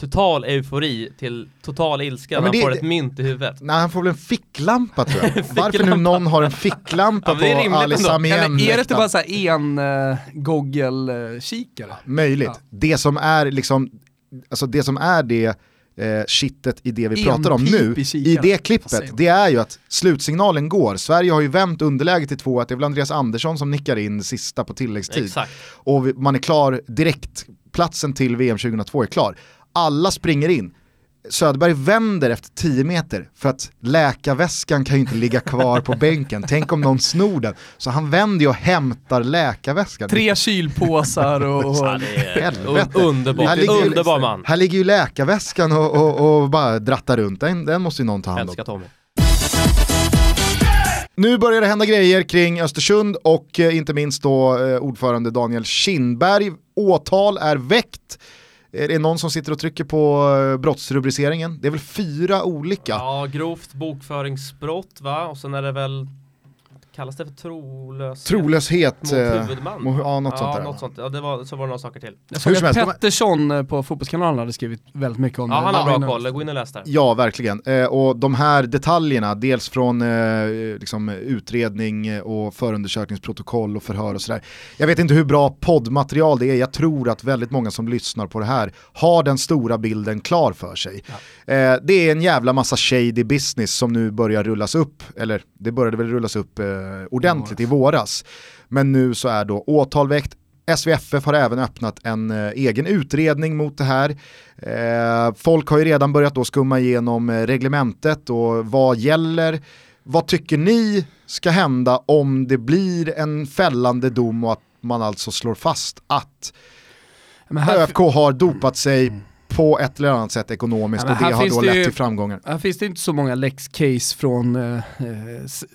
total eufori till total ilska Ja, när han det- får det- ett mynt i huvudet. Nej, han får väl en ficklampa tror jag. Varför nu Ficklampa. någon har en ficklampa Ja, på Ali. Samien är det inte bara så här en uh, goggel-kikare? Möjligt. Ja. Det som är liksom, alltså det som är det eh, shitet i det vi En pratar om nu, i i det klippet, det är ju att slutsignalen går. Sverige har ju vänt underläget till två, att det är väl Andreas Andersson som nickar in sista på tilläggstid. Exakt. och man är klar direkt, platsen till VM 2002 är klar. Alla springer in. Söderberg vänder efter 10 meter för att läkarväskan kan ju inte ligga kvar på bänken. Tänk om någon snor den. Så han vänder ju och hämtar läkarväskan. Tre kylpåsar och... Ja, är underbar, Här ligger ju- underbar man. Här ligger ju läkarväskan och, och, och bara drattar runt. Den, den måste ju någon ta hand om. Älskar Tommy. Nu börjar det hända grejer kring Östersund och eh, inte minst då eh, ordförande Daniel Kindberg. Åtal är väckt. Är det någon som sitter och trycker på eh, brottsrubriceringen? Det är väl fyra olika? Ja, grovt bokföringsbrott va? Och sen är det väl kallas det för trolöshet? Trolöshet. Mot eh, huvudman? mot- ja, något sånt ja, där, Något sånt. Ja, det var, så var det några saker till. Jag såg Hur som att Pettersson eh, på Fotbollskanalen hade skrivit väldigt mycket om Ja, det. han har bra Ja, koll. Gå in och läs där. Ja, verkligen. Eh, och de här detaljerna, dels från eh, liksom, utredning och förundersökningsprotokoll och förhör och sådär. Jag vet inte hur bra poddmaterial det är, jag tror att väldigt många som lyssnar på det här har den stora bilden klar för sig. Eh, det är en jävla massa shady business som nu börjar rullas upp, eller det började väl rullas upp eh, ordentligt i våras. Men nu så är då åtal väckt, SVFF har även öppnat en eh, egen utredning mot det här. Eh, folk har ju redan börjat då skumma igenom eh, reglementet och vad gäller. Vad tycker ni ska hända om det blir en fällande dom och att man alltså slår fast att ÖFK har dopat sig på ett eller annat sätt ekonomiskt Ja, och det har finns då det lett ju- till framgångar. här finns det inte så många lex-case från eh, eh,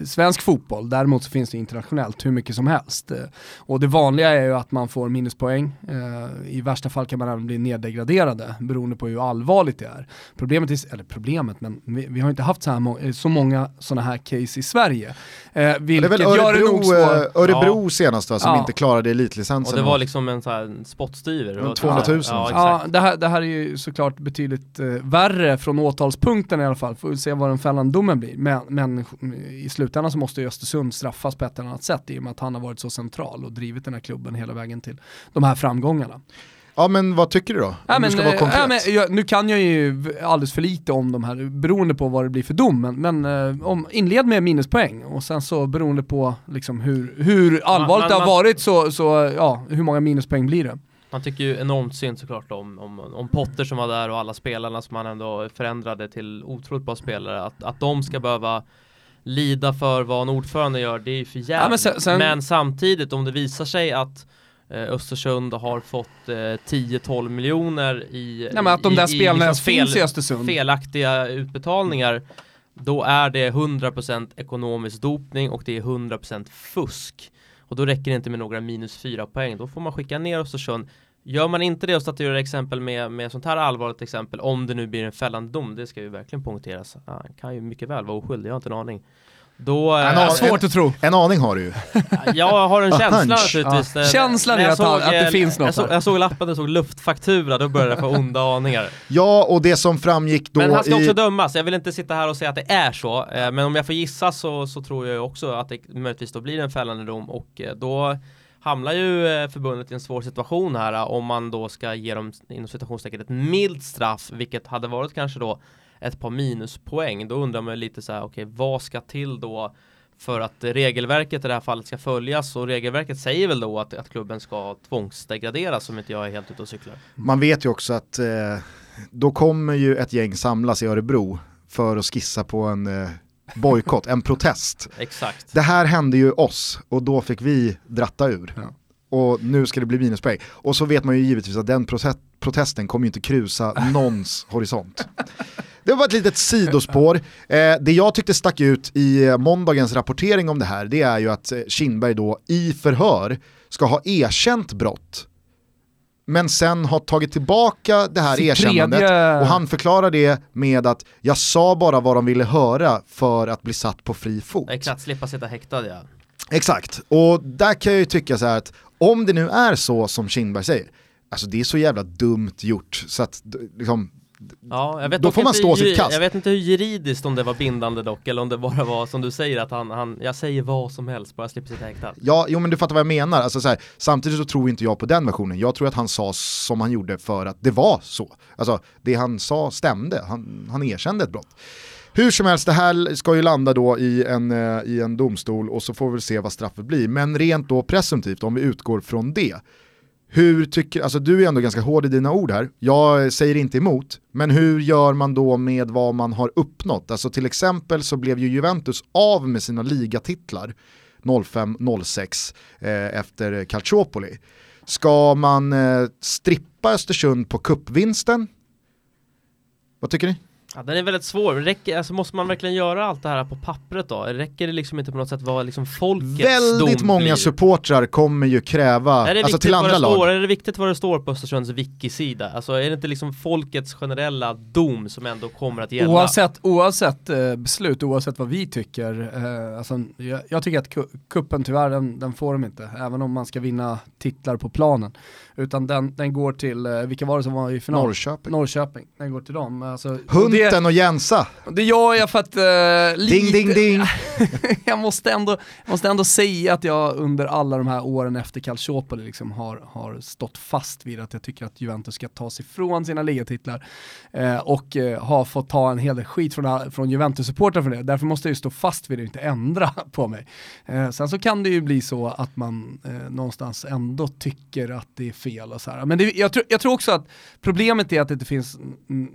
svensk fotboll, däremot så finns det internationellt hur mycket som helst. Eh, och det vanliga är ju att man får minuspoäng, eh, i värsta fall kan man även bli neddegraderade beroende på hur allvarligt det är. Problemet, är, eller problemet, men vi, vi har inte haft så, här må- eh, så många sådana här case i Sverige. Eh, Det vilket är väl gör det nog Örebro, svårt. eh, Örebro senast va, som Ja. inte klarade Och elitlicensen. det var liksom en sån här spottstyver. Men Och- 200 000. Ja, Ja, det här, det här är ju såklart betydligt eh, värre från åtalspunkten i alla fall, får vi se vad den fällande domen blir. Men, men i slutändan så måste ju Östersund straffas på ett eller annat sätt i och med att han har varit så central och drivit den här klubben hela vägen till de här framgångarna. Ja men vad tycker du då? Ja, du men, ska vara eh, konkret. ja, men, jag, nu kan jag ju alldeles för lite om de här, beroende på vad det blir för dom, men, men eh, om, inled med minuspoäng och sen så beroende på liksom hur, hur allvarligt man- det har man- varit så, så ja, hur många minuspoäng blir det? Man tycker ju enormt synd såklart om, om, om Potter som var där och alla spelarna som han ändå förändrade till otroligt bra spelare. Att, att de ska behöva lida för vad en ordförande gör, det är ju för jävligt. men sen- sen- men samtidigt om det visar sig att eh, Östersund har fått eh, 10-12 miljoner i, Nej, men att de i, där spelarna liksom finns fel- i Östersund. felaktiga utbetalningar då är det 100% ekonomisk dopning och det är 100% fusk. Och då räcker det inte med några minus fyra poäng, då får man skicka ner Östersund. Gör man inte det och statuerar exempel med, med sånt här allvarligt exempel, om det nu blir en fällande dom, det ska ju verkligen poängteras. Han kan ju mycket väl vara oskyldig, jag har inte en aning. Då, eh, har- Svårt att tro. En aning har du ju. jag har en känsla naturligtvis. Ja. Känslan är jag att såg, att det eh, finns något jag såg, jag såg lappen, det stod luftfaktura, då började jag få onda aningar. Ja, och det som framgick då Men han ska i... också dömas, jag vill inte sitta här och säga att det är så eh, Men om jag får gissa så, så tror jag också att det möjligtvis då blir en fällande dom och eh, då hamnar ju förbundet i en svår situation här om man då ska ge dem inom citationstecken ett milt straff vilket hade varit kanske då ett par minuspoäng då undrar man lite så här okej vad ska till då för att regelverket i det här fallet ska följas och regelverket säger väl då att, att klubben ska tvångsdegraderas om inte jag är helt ute och cyklar. Man vet ju också att eh, då kommer ju ett gäng samlas i Örebro för att skissa på en eh, bojkott, en protest. Exakt. Det här hände ju oss och då fick vi dratta ur. Ja. Och nu ska det bli minuspoäng. Och så vet man ju givetvis att den protesten kommer ju inte krusa någons horisont. Det var ett litet sidospår. Eh, det jag tyckte stack ut i måndagens rapportering om det här, det är ju att eh, Kindberg då i förhör ska ha erkänt brott. Men sen har tagit tillbaka det här Sitt erkännandet tredje- och han förklarar det med att jag sa bara vad de ville höra för att bli satt på fri fot. Exakt, slippa sitta häktad ja. Exakt, och där kan jag ju tycka så här att om det nu är så som Kindberg säger, alltså det är så jävla dumt gjort så att liksom, Ja, jag vet Då får man stå sitt kast. Jag vet inte hur juridiskt om det var bindande dock, eller om det bara var som du säger att han, han jag säger vad som helst, bara slipper sitta häktad. ja, jo men du fattar vad jag menar, alltså, så här, samtidigt så tror inte jag på den versionen, jag tror att han sa som han gjorde för att det var så. Alltså det han sa stämde, han, han erkände ett brott. Hur som helst, det här ska ju landa då i en, eh, i en domstol och så får vi väl se vad straffet blir. Men rent då presumtivt, om vi utgår från det, hur tycker, alltså du är ändå ganska hård i dina ord här, jag säger inte emot, men hur gör man då med vad man har uppnått? Alltså till exempel så blev ju Juventus av med sina ligatitlar 05-06 eh, efter Calciopoli. Ska man eh, strippa Östersund på kuppvinsten? Vad tycker ni? Ja, den är väldigt svår. Räcker, alltså, måste man verkligen göra allt det här på pappret då? Räcker det liksom inte på något sätt vara liksom folkets Väldigt dom många blir? supportrar kommer ju kräva, Är det, alltså till andra lag. står, är det viktigt vad det står på Östersunds wiki-sida? Alltså är det inte liksom folkets generella dom som ändå kommer att gälla? Oavsett, oavsett eh, beslut, oavsett vad vi tycker. Eh, alltså, jag, jag tycker att ku- kuppen tyvärr, den, den får de inte. Även om man ska vinna titlar på planen. Utan den, den går till, eh, vilka var det som var i final? Norrköping. Norrköping. Den går till dem. Alltså, och Hunten och Jensa. det, det gör jag för att eh, Ding ding ding. jag måste ändå, måste ändå säga att jag under alla de här åren efter Calciopoli liksom har, har stått fast vid att jag tycker att Juventus ska ta sig ifrån sina ligatitlar eh, och eh, har fått ta en hel del skit från, från Juventus-supportrar för det. Därför måste jag ju stå fast vid det och inte ändra på mig. Sen så kan det ju bli så att man någonstans ändå tycker att det är fel och så här. Men det, jag, tror, jag tror också att problemet är att det inte finns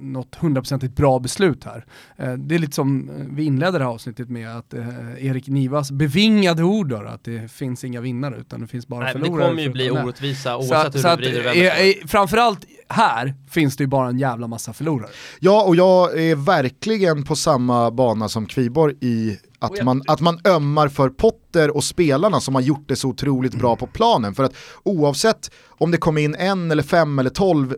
något hundraprocentigt bra beslut här. Eh, det är lite som eh, vi inledde det här avsnittet med att eh, Erik Nivas bevingade ord då, att det finns inga vinnare utan det finns bara Nej, men det förlorare. kommer ju bli orättvisa Så, oavsett hur så du att, vrider det. eh, eh, framförallt här finns det ju bara en jävla massa förlorare. Ja, och jag är verkligen på samma bana som Kviborg i att man, att man ömmar för Potter och spelarna som har gjort det så otroligt bra på planen. För att oavsett om det kom in en eller fem eller tolv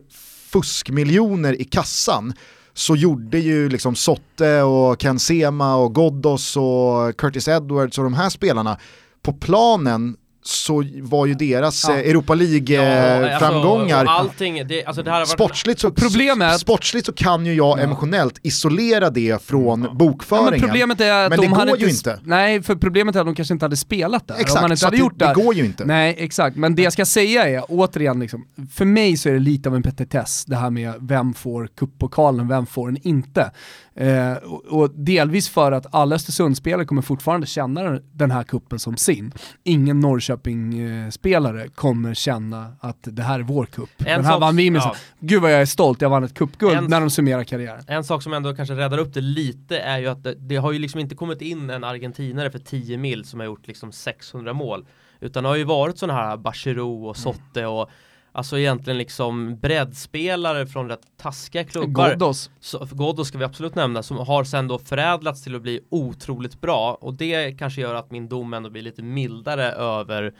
fuskmiljoner i kassan så gjorde ju liksom Sotte och Ken Sema och Ghoddos och Curtis Edwards och de här spelarna på planen så var ju deras Ja. eh, Europa Ja, alltså, League-framgångar allting, det, alltså det här har varit Sportsligt så, Problemet sportsligt så kan ju jag Ja. emotionellt isolera det från Ja, bokföringen. men problemet är att Men de det hade går ju inte, inte. Nej, för problemet är att de kanske inte hade spelat där. Exakt, man inte hade gjort det, det, går ju inte. Nej, exakt. Men det jag ska säga är, återigen, liksom, för mig så är det lite av en petitess, det här med vem får kuppokalen, vem får den inte. Eh, och, och delvis för att alla Östersundsspelare kommer fortfarande känna den här kuppen som sin. Ingen Norrköping-spelare kommer känna att det här är vår. En Den här sak- vann vi med. ja. Gud vad jag är stolt, jag vann ett kuppguld En- när de summerar karriären. En sak som ändå kanske räddar upp det lite är ju att det, det har ju liksom inte kommit in en argentinare för 10 mil som har gjort liksom 600 mål. Utan det har ju varit sådana här Bachirou och Sotte och alltså egentligen liksom breddspelare från rätt taskiga klubbar. Ghoddos. Ghoddos ska vi absolut nämna, som har sen då förädlats till att bli otroligt bra och det kanske gör att min dom ändå blir lite mildare över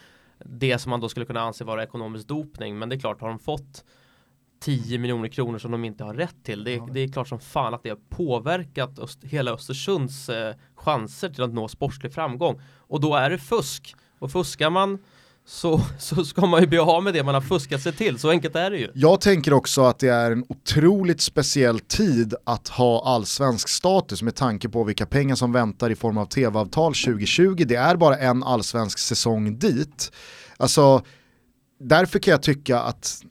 det som man då skulle kunna anse vara ekonomisk dopning. Men det är klart, har de fått 10 miljoner kronor som de inte har rätt till, det, Ja. det är klart som fan att det har påverkat Öst, hela Östersunds eh, chanser till att nå sportslig framgång. Och då är det fusk. Och fuskar man så, så ska man ju bli av med det man har fuskat sig till, så enkelt är det ju. Jag tänker också att det är en otroligt speciell tid att ha allsvensk status med tanke på vilka pengar som väntar i form av tv-avtal 2020. Det är bara en allsvensk säsong dit. Alltså, därför kan jag tycka att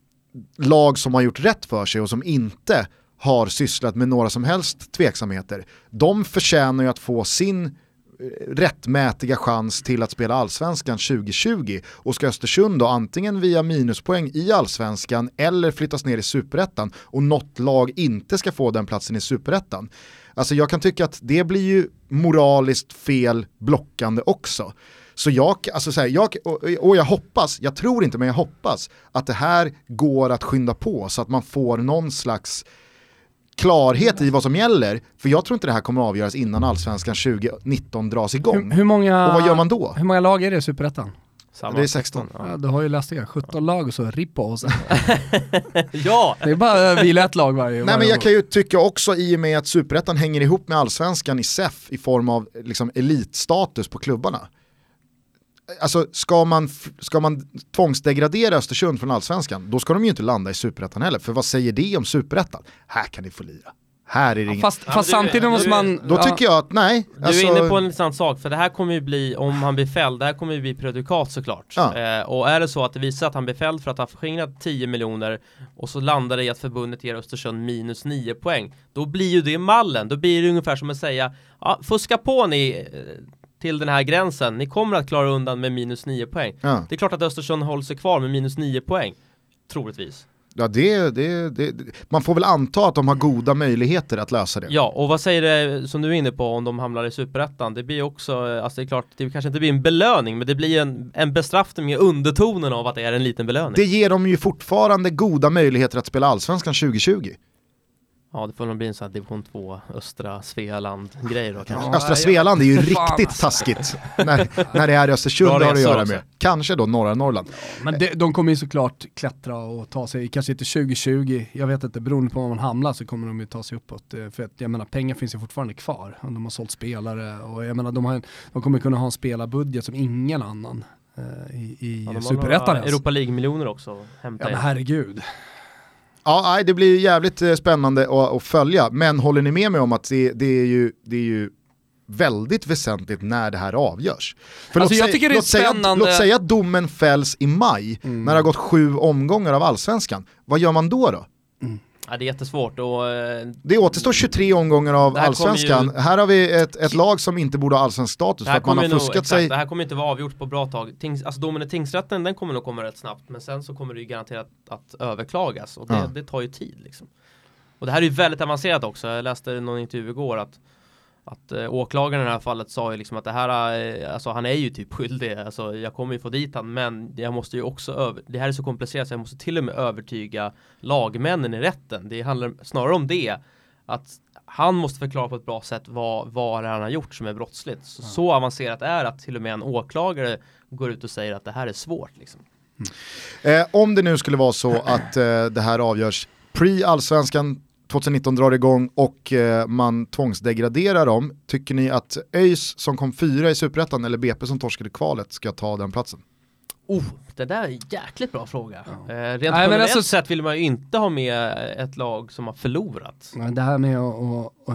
lag som har gjort rätt för sig och som inte har sysslat med några som helst tveksamheter, de förtjänar ju att få sin rättmätiga chans till att spela allsvenskan 2020 och ska Östersund då antingen via minuspoäng i allsvenskan eller flyttas ner i superettan och något lag inte ska få den platsen i superettan. Alltså jag kan tycka att det blir ju moraliskt fel blockande också. Så jag, alltså så här, jag, och, och jag hoppas, jag tror inte men jag hoppas att det här går att skynda på så att man får någon slags klarhet i vad som gäller. För jag tror inte det här kommer avgöras innan allsvenskan 2019 dras igång. Hur, hur, många, Och vad gör man då? hur många lag är det i Superettan? Samma Det är 16. Ja. Ja, du har ju läst det, 17 lag och så Rippo och så. ja, Det är bara att vila ett lag varje Nej men varje jag år. kan ju tycka också i och med att superettan hänger ihop med allsvenskan i SEF i form av liksom elitstatus på klubbarna. Alltså ska man, ska man tvångsdegradera Östersund från allsvenskan, då ska de ju inte landa i superettan heller. För vad säger det om superettan? Här kan ni få lira. Här är det Ja, fast Ja, fast du- samtidigt måste du- man... Då tycker jag att nej. Du alltså- är inne på en intressant sak, för det här kommer ju bli, om han blir fälld, det här kommer ju bli prejudikat såklart. Ja. Eh, och är det så att det visar att han blir fälld för att ha förskingrat 10 miljoner och så landar det i att förbundet ger Östersund minus 9 poäng, då blir ju det mallen. Då blir det ungefär som att säga, ja, fuska på ni eh, till den här gränsen, ni kommer att klara undan med minus 9 poäng. Ja, Det är klart att Östersund håller sig kvar med minus 9 poäng, troligtvis. ja det, det, det, man får väl anta att de har goda möjligheter att lösa det. Ja, och vad säger det som du är inne på om de hamnar i superettan? Det blir också, alltså det är klart, det kanske inte blir en belöning, men det blir en, en bestraffning med undertonen av att det är en liten belöning. Det ger dem ju fortfarande goda möjligheter att spela allsvenskan 2020. Ja, det får nog bli en sån här division 2 östra Svealand-grej då kanske. Östra Svealand är ju riktigt taskigt när, när det är Östersund har att göra också. med. Kanske då norra Norrland. Men det, de kommer ju såklart klättra och ta sig, kanske inte 2020, jag vet inte, beroende på var man hamnar så kommer de ju ta sig uppåt. Eh, För att jag menar pengar finns ju fortfarande kvar. De har sålt spelare och jag menar de, har, en- de kommer kunna ha en spelarbudget som ingen annan eh, i, i Ja, Superettan. Europa League-miljoner också att Ja hämta men herregud. Ja, det blir jävligt eh, spännande att, att följa, men håller ni med mig om att det, det, är, ju, det är ju väldigt väsentligt när det här avgörs? För Alltså, låt jag säga- tycker det är låt säga, att- Låt säga att domen fälls i maj, Mm. när det har gått sju omgångar av allsvenskan. Vad gör man då då? Ja, det är jättesvårt och eh, Det återstår 23 omgångar av här allsvenskan. ju- Här har vi ett, ett lag som inte borde ha allsvensk status för att man har ju nog, fuskat exakt, sig. det här kommer inte vara avgjort på bra tag. Tings, alltså domen i tingsrätten den kommer nog komma rätt snabbt men sen så kommer det ju garanterat att överklagas och det, Ja. det tar ju tid liksom. Och det här är ju väldigt avancerat också. Jag läste någon intervju igår att att eh, åklagaren i det här fallet sa ju liksom att det här, eh, alltså han är ju typ skyldig, alltså jag kommer ju få dit han men jag måste ju också över, det här är så komplicerat så jag måste till och med övertyga lagmännen i rätten. Det handlar snarare om det, att han måste förklara på ett bra sätt vad, vad han har gjort som är brottsligt. Så, så avancerat är att till och med en åklagare går ut och säger att det här är svårt liksom. Eh, om det nu skulle vara så att eh, det här avgörs pre-allsvenskan 2019 drar igång och eh, man tvångsdegraderar dem, tycker ni att ÖIS som kom fyra i Superettan eller BP som torskade kvalet ska ta den platsen? Oh, det där är en jäkligt bra fråga. Eh, rent men generellt alltså- sett vill man ju inte ha med ett lag som har förlorat. Men Det här med att, äh,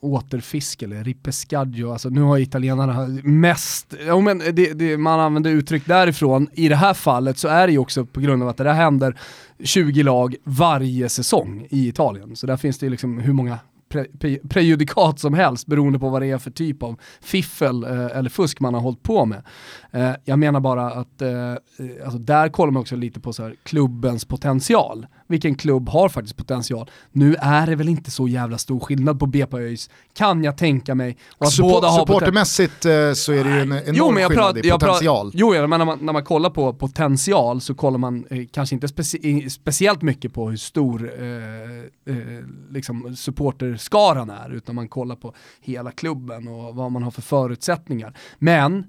återfiska eller ripescaggio, alltså nu har italienarna mest, ja, men det, det, man använder uttryck därifrån, i det här fallet så är det ju också på grund av att det där händer 20 lag varje säsong i Italien. Så där finns det ju liksom hur många pre, pre, prejudikat som helst beroende på vad det är för typ av fiffel eh, eller fusk man har hållit på med. Eh, jag menar bara att eh, eh, alltså där kollar man också lite på så här, klubbens potential. Vilken klubb har faktiskt potential? Nu är det väl inte så jävla stor skillnad på BP och ÖIS, kan jag tänka mig. Och att Support, båda har poten- supportermässigt eh, så är det ju en enorm jag skillnad i jag potential. Jo, men när man, när man kollar på potential så kollar man eh, kanske inte speci speciellt mycket på hur stor eh, liksom supporterskaran är, utan man kollar på hela klubben och vad man har för förutsättningar. Men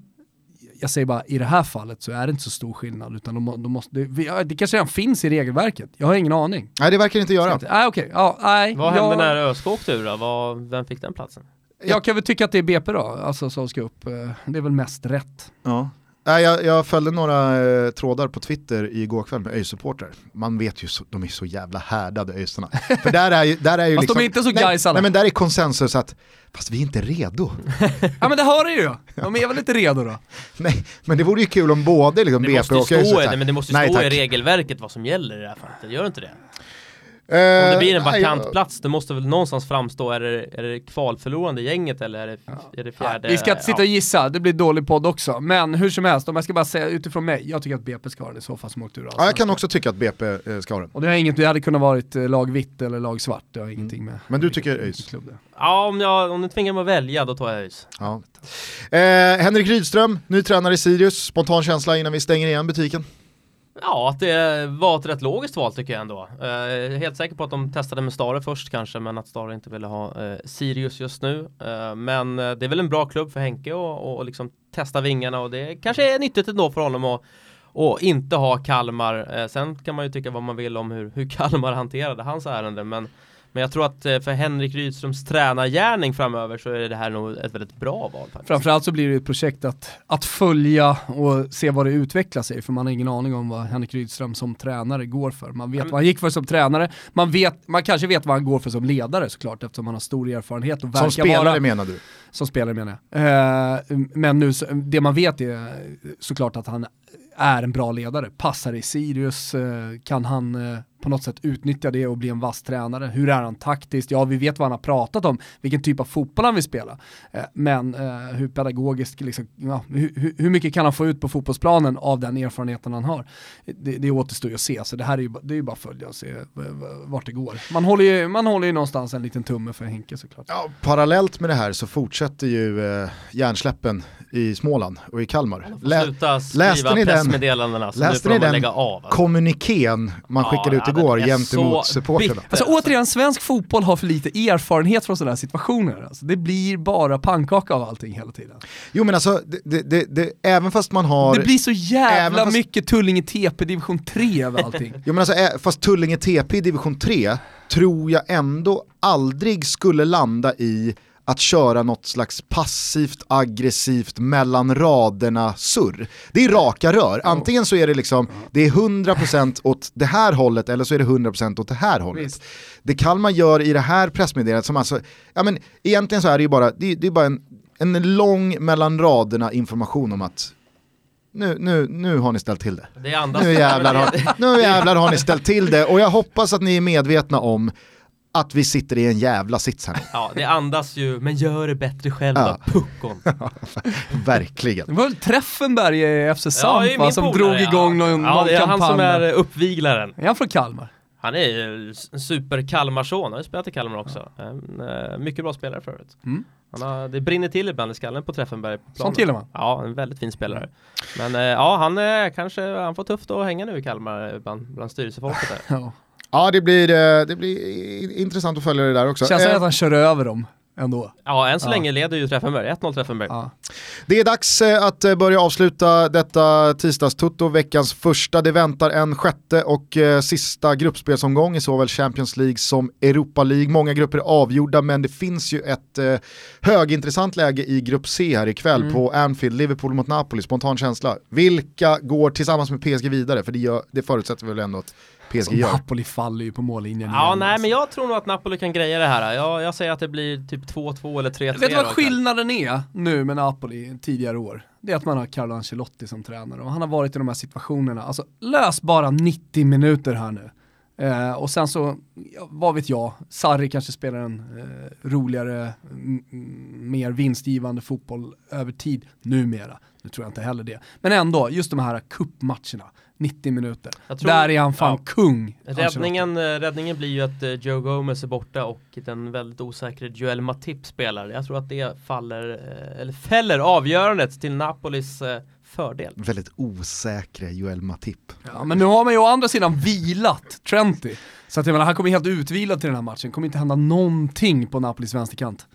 jag säger bara, i det här fallet så är det inte så stor skillnad, utan de, de måste, det, det kanske redan finns i regelverket. Jag har ingen aning. Nej det verkar inte göra. Nej, okej. Ja, nej. Vad jag, hände när ÖSK åkte ur då? Vad, vem fick den platsen? Jag kan väl tycka att det är BP då, alltså som ska upp. Eh, Det är väl mest rätt. Ja. Nej, jag, jag följde några eh, trådar på Twitter igår kväll med ÖIS-supportrar. Man vet ju, så, de är så jävla härdade ÖISarna. För där är ju, där är ju Fast liksom, de är inte så nej, Gaisarna. nej men där är konsensus att, fast vi är inte redo. Ja men det hör du ju! De är väl inte redo då? nej, men det vore ju kul om både liksom, Det BP och ÖIS stå, i- nej, men det måste ju nej, stå i tack. regelverket vad som gäller i det här fallet. Det gör inte det? Eh, Om det blir en vakant plats, det måste väl någonstans framstå, är det, är det kvalförlorande gänget eller är det, är det fjärde? Vi ska inte sitta och gissa, det blir dålig podd också. Men hur som helst, om jag ska bara säga utifrån mig, jag tycker att BP ska ha den i så fall som åkte ur Ja, jag kan också tycka att BP eh, ska ha den. Och det har inget, det hade kunnat varit eh, lag vitt eller lag svart, det har ingenting med Men du tycker ÖIS? Ja, om, jag, om du tvingar mig att välja, då tar jag ÖIS. Ja. Eh, Henrik Rydström, ny tränare i Sirius. Spontan känsla innan vi stänger igen butiken. Ja, att det var ett rätt logiskt val tycker jag ändå. Eh, helt säker på att de testade med Stare först kanske, men att Stare inte ville ha eh, Sirius just nu. Eh, men eh, det är väl en bra klubb för Henke och, och liksom testa vingarna och det kanske är nyttigt ändå för honom att och inte ha Kalmar. Eh, sen kan man ju tycka vad man vill om hur, hur Kalmar hanterade hans ärende, men men jag tror att eh, för Henrik Rydströms tränargärning framöver så är det här nog ett väldigt bra val faktiskt. Framförallt så blir det ett projekt att, att följa och se vad det utvecklar sig, för man har ingen aning om vad Henrik Rydström som tränare går för. Man vet men- vad han gick för som tränare, man, vet, man kanske vet vad han går för som ledare såklart, eftersom han har stor erfarenhet och Som spelare vara... menar du? Som spelare menar jag. Eh, men nu, det man vet är såklart att han är en bra ledare. Passar i Sirius, eh, kan han eh, på något sätt utnyttja det och bli en vass tränare? Hur är han taktiskt? Ja, vi vet vad han har pratat om, vilken typ av fotboll han vill spela. Eh, men eh, hur pedagogiskt, liksom, ja, hur, mycket kan han få ut på fotbollsplanen av den erfarenheten han har? Det, det återstår ju att se, så det här är ju, det är ju bara att följa och se vart det går. Man håller ju, man håller ju någonstans en liten tumme för Henke såklart. Ja, parallellt med det här så fortsätter ju eh, hjärnsläppen i Småland och i Kalmar. Lä- Sluta läste skriva ni den? pressmeddelandena, så nu Läste får ni de den? lägga av. alltså. kommunikén man Ja, skickade ut är gentemot supporterna. Alltså återigen, svensk fotboll har för lite erfarenhet från sådana här situationer. Alltså, det blir bara pannkaka av allting hela tiden. Jo men alltså, det, det, det, det, även fast man har... Det blir så jävla fast- mycket Tullinge TP division 3 över allting. Jo men alltså, fast Tullinge TP i division 3 tror jag ändå aldrig skulle landa i att köra något slags passivt aggressivt mellan raderna surr. Det är raka rör, antingen så är det liksom, det är 100% åt det här hållet eller så är det 100% åt det här hållet. Visst. Det Kalmar gör i det här pressmeddelandet som alltså, ja men egentligen så är det ju bara, det, det är bara en, en lång mellan raderna information om att nu, nu, nu har ni ställt till det. Det Nu jävlar, har, nu jävlar har ni ställt till det och jag hoppas att ni är medvetna om att vi sitter i en jävla sits här. Ja, det andas ju, men gör det bättre själv Ja. då, puckon. Verkligen. Det var väl Treffenberg i FC Samp det är va, min som polare, drog igång ja. någon, Ja, någon det är kampanj. han som är uppviglaren. Är han från Kalmar? Han är ju en super Kalmarson, han har ju spelat i Kalmar också. En, eh, mycket bra spelare förut. Mm. Han har, det brinner till ibland i skallen på Treffenberg. på. Sånt gillar man. Ja, en väldigt fin spelare. Men eh, ja, han eh, kanske, han får tufft att hänga nu i Kalmar bland, bland styrelsefolket där. Ja. Ja det blir, eh, det blir intressant att följa det där också. Känns det Eh, att han kör över dem ändå? Ja, än så Ja. länge leder ju Treffenberg, 1-0 Treffenberg. Ja. Det är dags eh, att eh, börja avsluta detta tisdagstutto, veckans första. Det väntar en sjätte och eh, sista gruppspelsomgång i såväl Champions League som Europa League. Många grupper är avgjorda men det finns ju ett eh, högintressant läge i grupp C här ikväll Mm. på Anfield, Liverpool mot Napoli, spontan känsla. Vilka går tillsammans med PSG vidare? För det, gör, det förutsätter vi väl ändå att PSG gör. Napoli faller ju på mållinjen Ja, igen, nej alltså. men jag tror nog att Napoli kan greja det här. Jag, jag säger att det blir typ 2-2 eller 3-3. Vet du vad skillnaden är nu med Napoli tidigare år? Det är att man har Carlo Ancelotti som tränare och han har varit i de här situationerna. Alltså lös bara 90 minuter här nu. Eh, och sen så, vad vet jag, Sarri kanske spelar en eh, roligare, mer vinstgivande fotboll över tid numera. Nu tror jag inte heller det. Men ändå, just de här kuppmatcherna, 90 minuter. Där är han fan ja. kung. Räddningen, räddningen blir ju att eh, Joe Gomez är borta och den väldigt osäkre Joel Matip spelar. Jag tror att det faller, eh, eller fäller avgörandet till Napolis eh, fördel. Väldigt osäkra Joel Matip. Ja, men nu har man ju å andra sidan vilat Trenty. Så att jag menar, han kommer helt utvilad till den här matchen. kommer inte hända någonting på Napolis vänsterkant.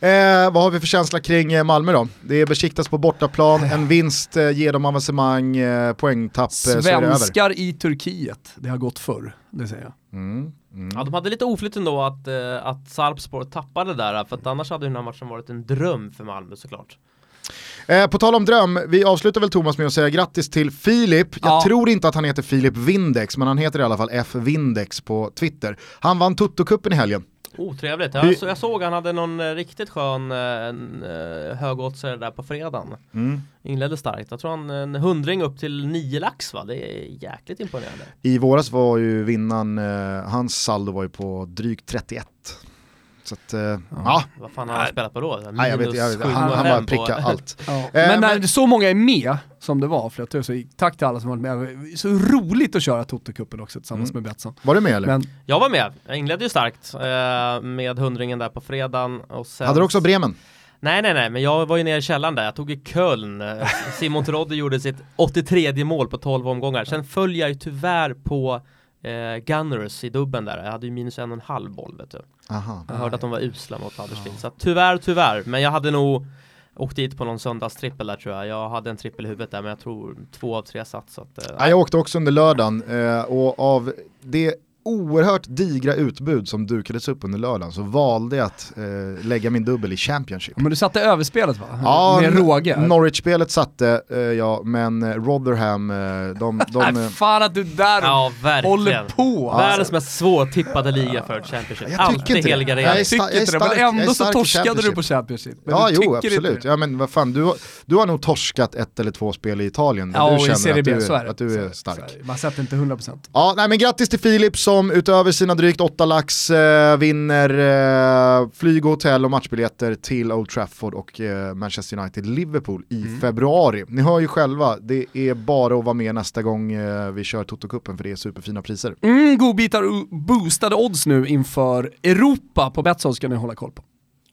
Eh, vad har vi för känsla kring eh, Malmö då? Det är besiktas på bortaplan, en vinst eh, ger dem avancemang, eh, poängtapp, eh. Svenskar i Turkiet, det har gått förr, det säger jag. Mm, mm. Ja, de hade lite oflyt ändå att, eh, att Sarpsborg tappade där, för att annars hade den här matchen varit en dröm för Malmö såklart. Eh, på tal om dröm, vi avslutar väl Thomas med att säga grattis till Filip. Jag Ja. tror inte att han heter Filip Windex, men han heter i alla fall F Windex på Twitter. Han vann Toto-cupen i helgen. Otrevligt. Jag, så, jag såg han hade någon eh, riktigt skön eh, eh, högoddsare där på fredagen. Inledde starkt. Jag tror han en hundring upp till nio lax va? Det är jäkligt imponerande. I våras var ju vinnaren, eh, hans saldo var ju på drygt 31. Så att, eh, ja, Vad fan har han spelat på då? nej, jag vet, jag vet, han, han bara fem på- pricka allt. Ja. Eh, men när men- så många är med, som det var, jag så tack till alla som varit med. Så roligt att köra Toto-cupen också tillsammans Mm. med Betsson. Var du med eller? Men Jag var med. Jag inledde ju starkt eh, med hundringen där på fredagen. Och sen... Hade du också Bremen? Nej, nej, nej, men jag var ju nere i källaren där. Jag tog i Köln. Eh, Simon Terodde gjorde sitt 83 mål på 12 omgångar. Sen föll jag ju tyvärr på eh, Gunners i dubben där. Jag hade ju minus en och en halv boll, vet du. Aha. Jag hörde att de var usla mot Huddersfield. Så tyvärr, tyvärr. Men jag hade nog åkt dit på någon söndagstrippel där tror jag. Jag hade en trippel i huvudet där, men jag tror två av tre satt. Så att, eh, Ja, jag åkte också under lördagen eh, och av det oerhört digra utbud som dukades upp under lördagen så valde jag att eh, lägga min dubbel i Championship. Men du satte överspelet va? Ja, Med råge? Norwich-spelet satte eh, jag, men eh, Rotherham, eh, de... de Nej, eh, fan att du där ja, verkligen. håller på! Världens mest svårtippade liga för Championship. Jag Alltid tycker inte det. heliga Jag sta- tycker inte det, men jag ändå så torskade du på Championship. Men ja, jo, inte absolut. det. Ja, men vad fan, du, har- du har nog torskat ett eller två spel i Italien Ja, du och i känner Serie att du, så är det. att du Så är det, så stark. är det. Man sätter inte 100%. Ja, nej, men grattis till Filip som utöver sina drygt åtta lax eh, vinner eh, flyg och hotell och matchbiljetter till Old Trafford och eh, Manchester United-Liverpool i Mm. februari. Ni hör ju själva, det är bara att vara med nästa gång eh, vi kör Toto-cupen för det är superfina priser. Mm, godbitar och boostade odds nu inför Europa på Betsson ska ni hålla koll på.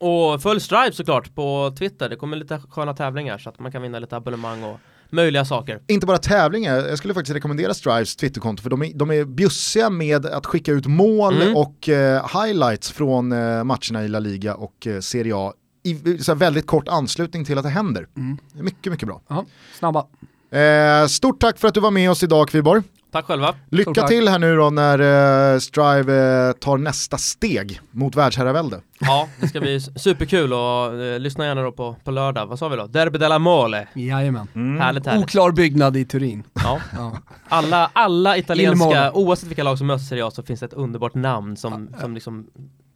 Och full stripe såklart på Twitter. Det kommer lite sköna tävlingar så att man kan vinna lite abonnemang och möjliga saker. Inte bara tävlingar, jag skulle faktiskt rekommendera Strives Twitterkonto för de är, de är bjussiga med att skicka ut mål Mm. och eh, highlights från eh, matcherna i La Liga och eh, Serie A i så här, väldigt kort anslutning till att det händer. Mm. Mycket, mycket bra. Ja, snabba. Eh, stort tack för att du var med oss idag Kviborg. Tack själva. Lycka tack. till här nu då när eh, Strive eh, tar nästa steg mot världsherravälde. Ja, det ska bli superkul och eh, lyssna gärna då på, på lördag. Vad sa vi då? Derby della Mole. Jajamän. Härligt, härligt. Oklar byggnad i Turin. Ja. Ja. Alla, alla italienska, oavsett vilka lag som möts i Serie A så finns det ett underbart namn som, som liksom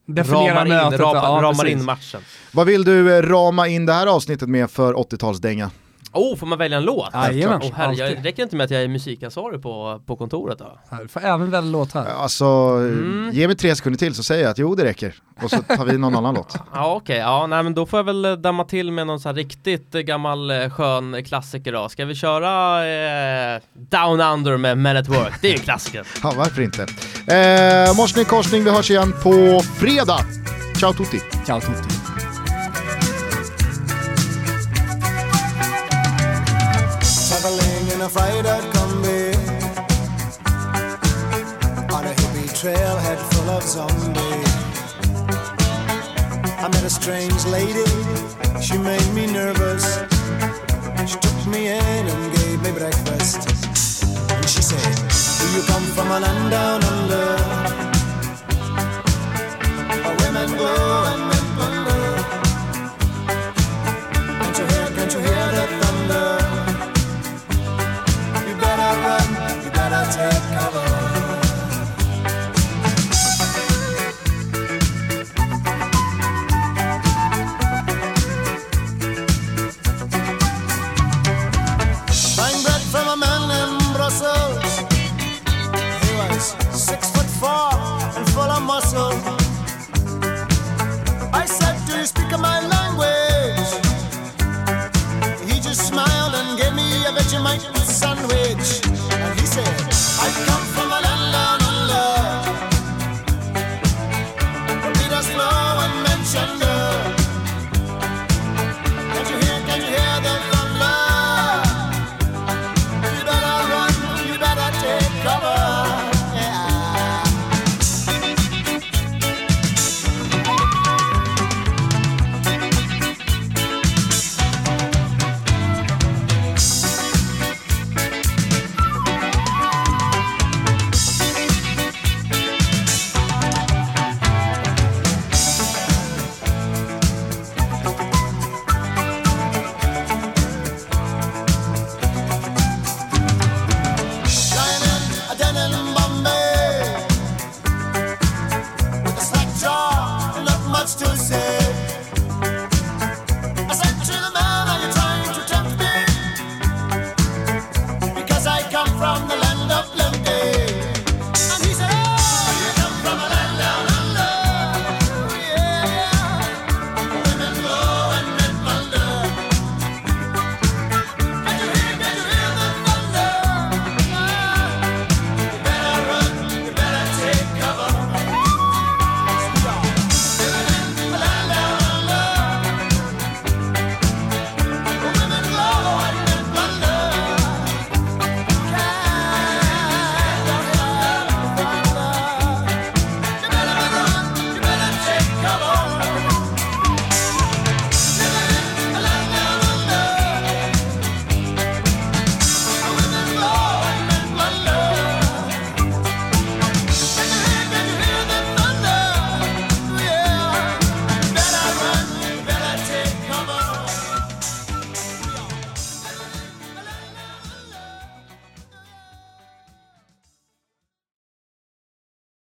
Definiera ramar, in, ramar, ja, ramar in matchen. Vad vill du eh, rama in det här avsnittet med för 80-talsdänga? Oh, får man välja en låt? Jajamän, oh, herre, jag, räcker inte med att jag är musikansvarig på, på kontoret då? Du får även välja låt här. Alltså, Mm. ge mig tre sekunder till så säger jag att jo det räcker. Och så tar vi någon annan låt. Ja okej, ja nej men då får jag väl eh, damma till med någon så här riktigt eh, gammal eh, skön klassiker då. Ska vi köra eh, Down Under med Men at Work? Det är ju en klassiker. Ja, varför inte? Eh, morsning korsning, vi hörs igen på fredag. Ciao tutti! Ciao tutti. Freighted combi on a hippie trailhead full of zombies. I met a strange lady, she made me nervous. She took me in and gave me breakfast. And she said, Do you come from a land down under? Where women go and men wonder. Can't you hear, can't you hear the to cover.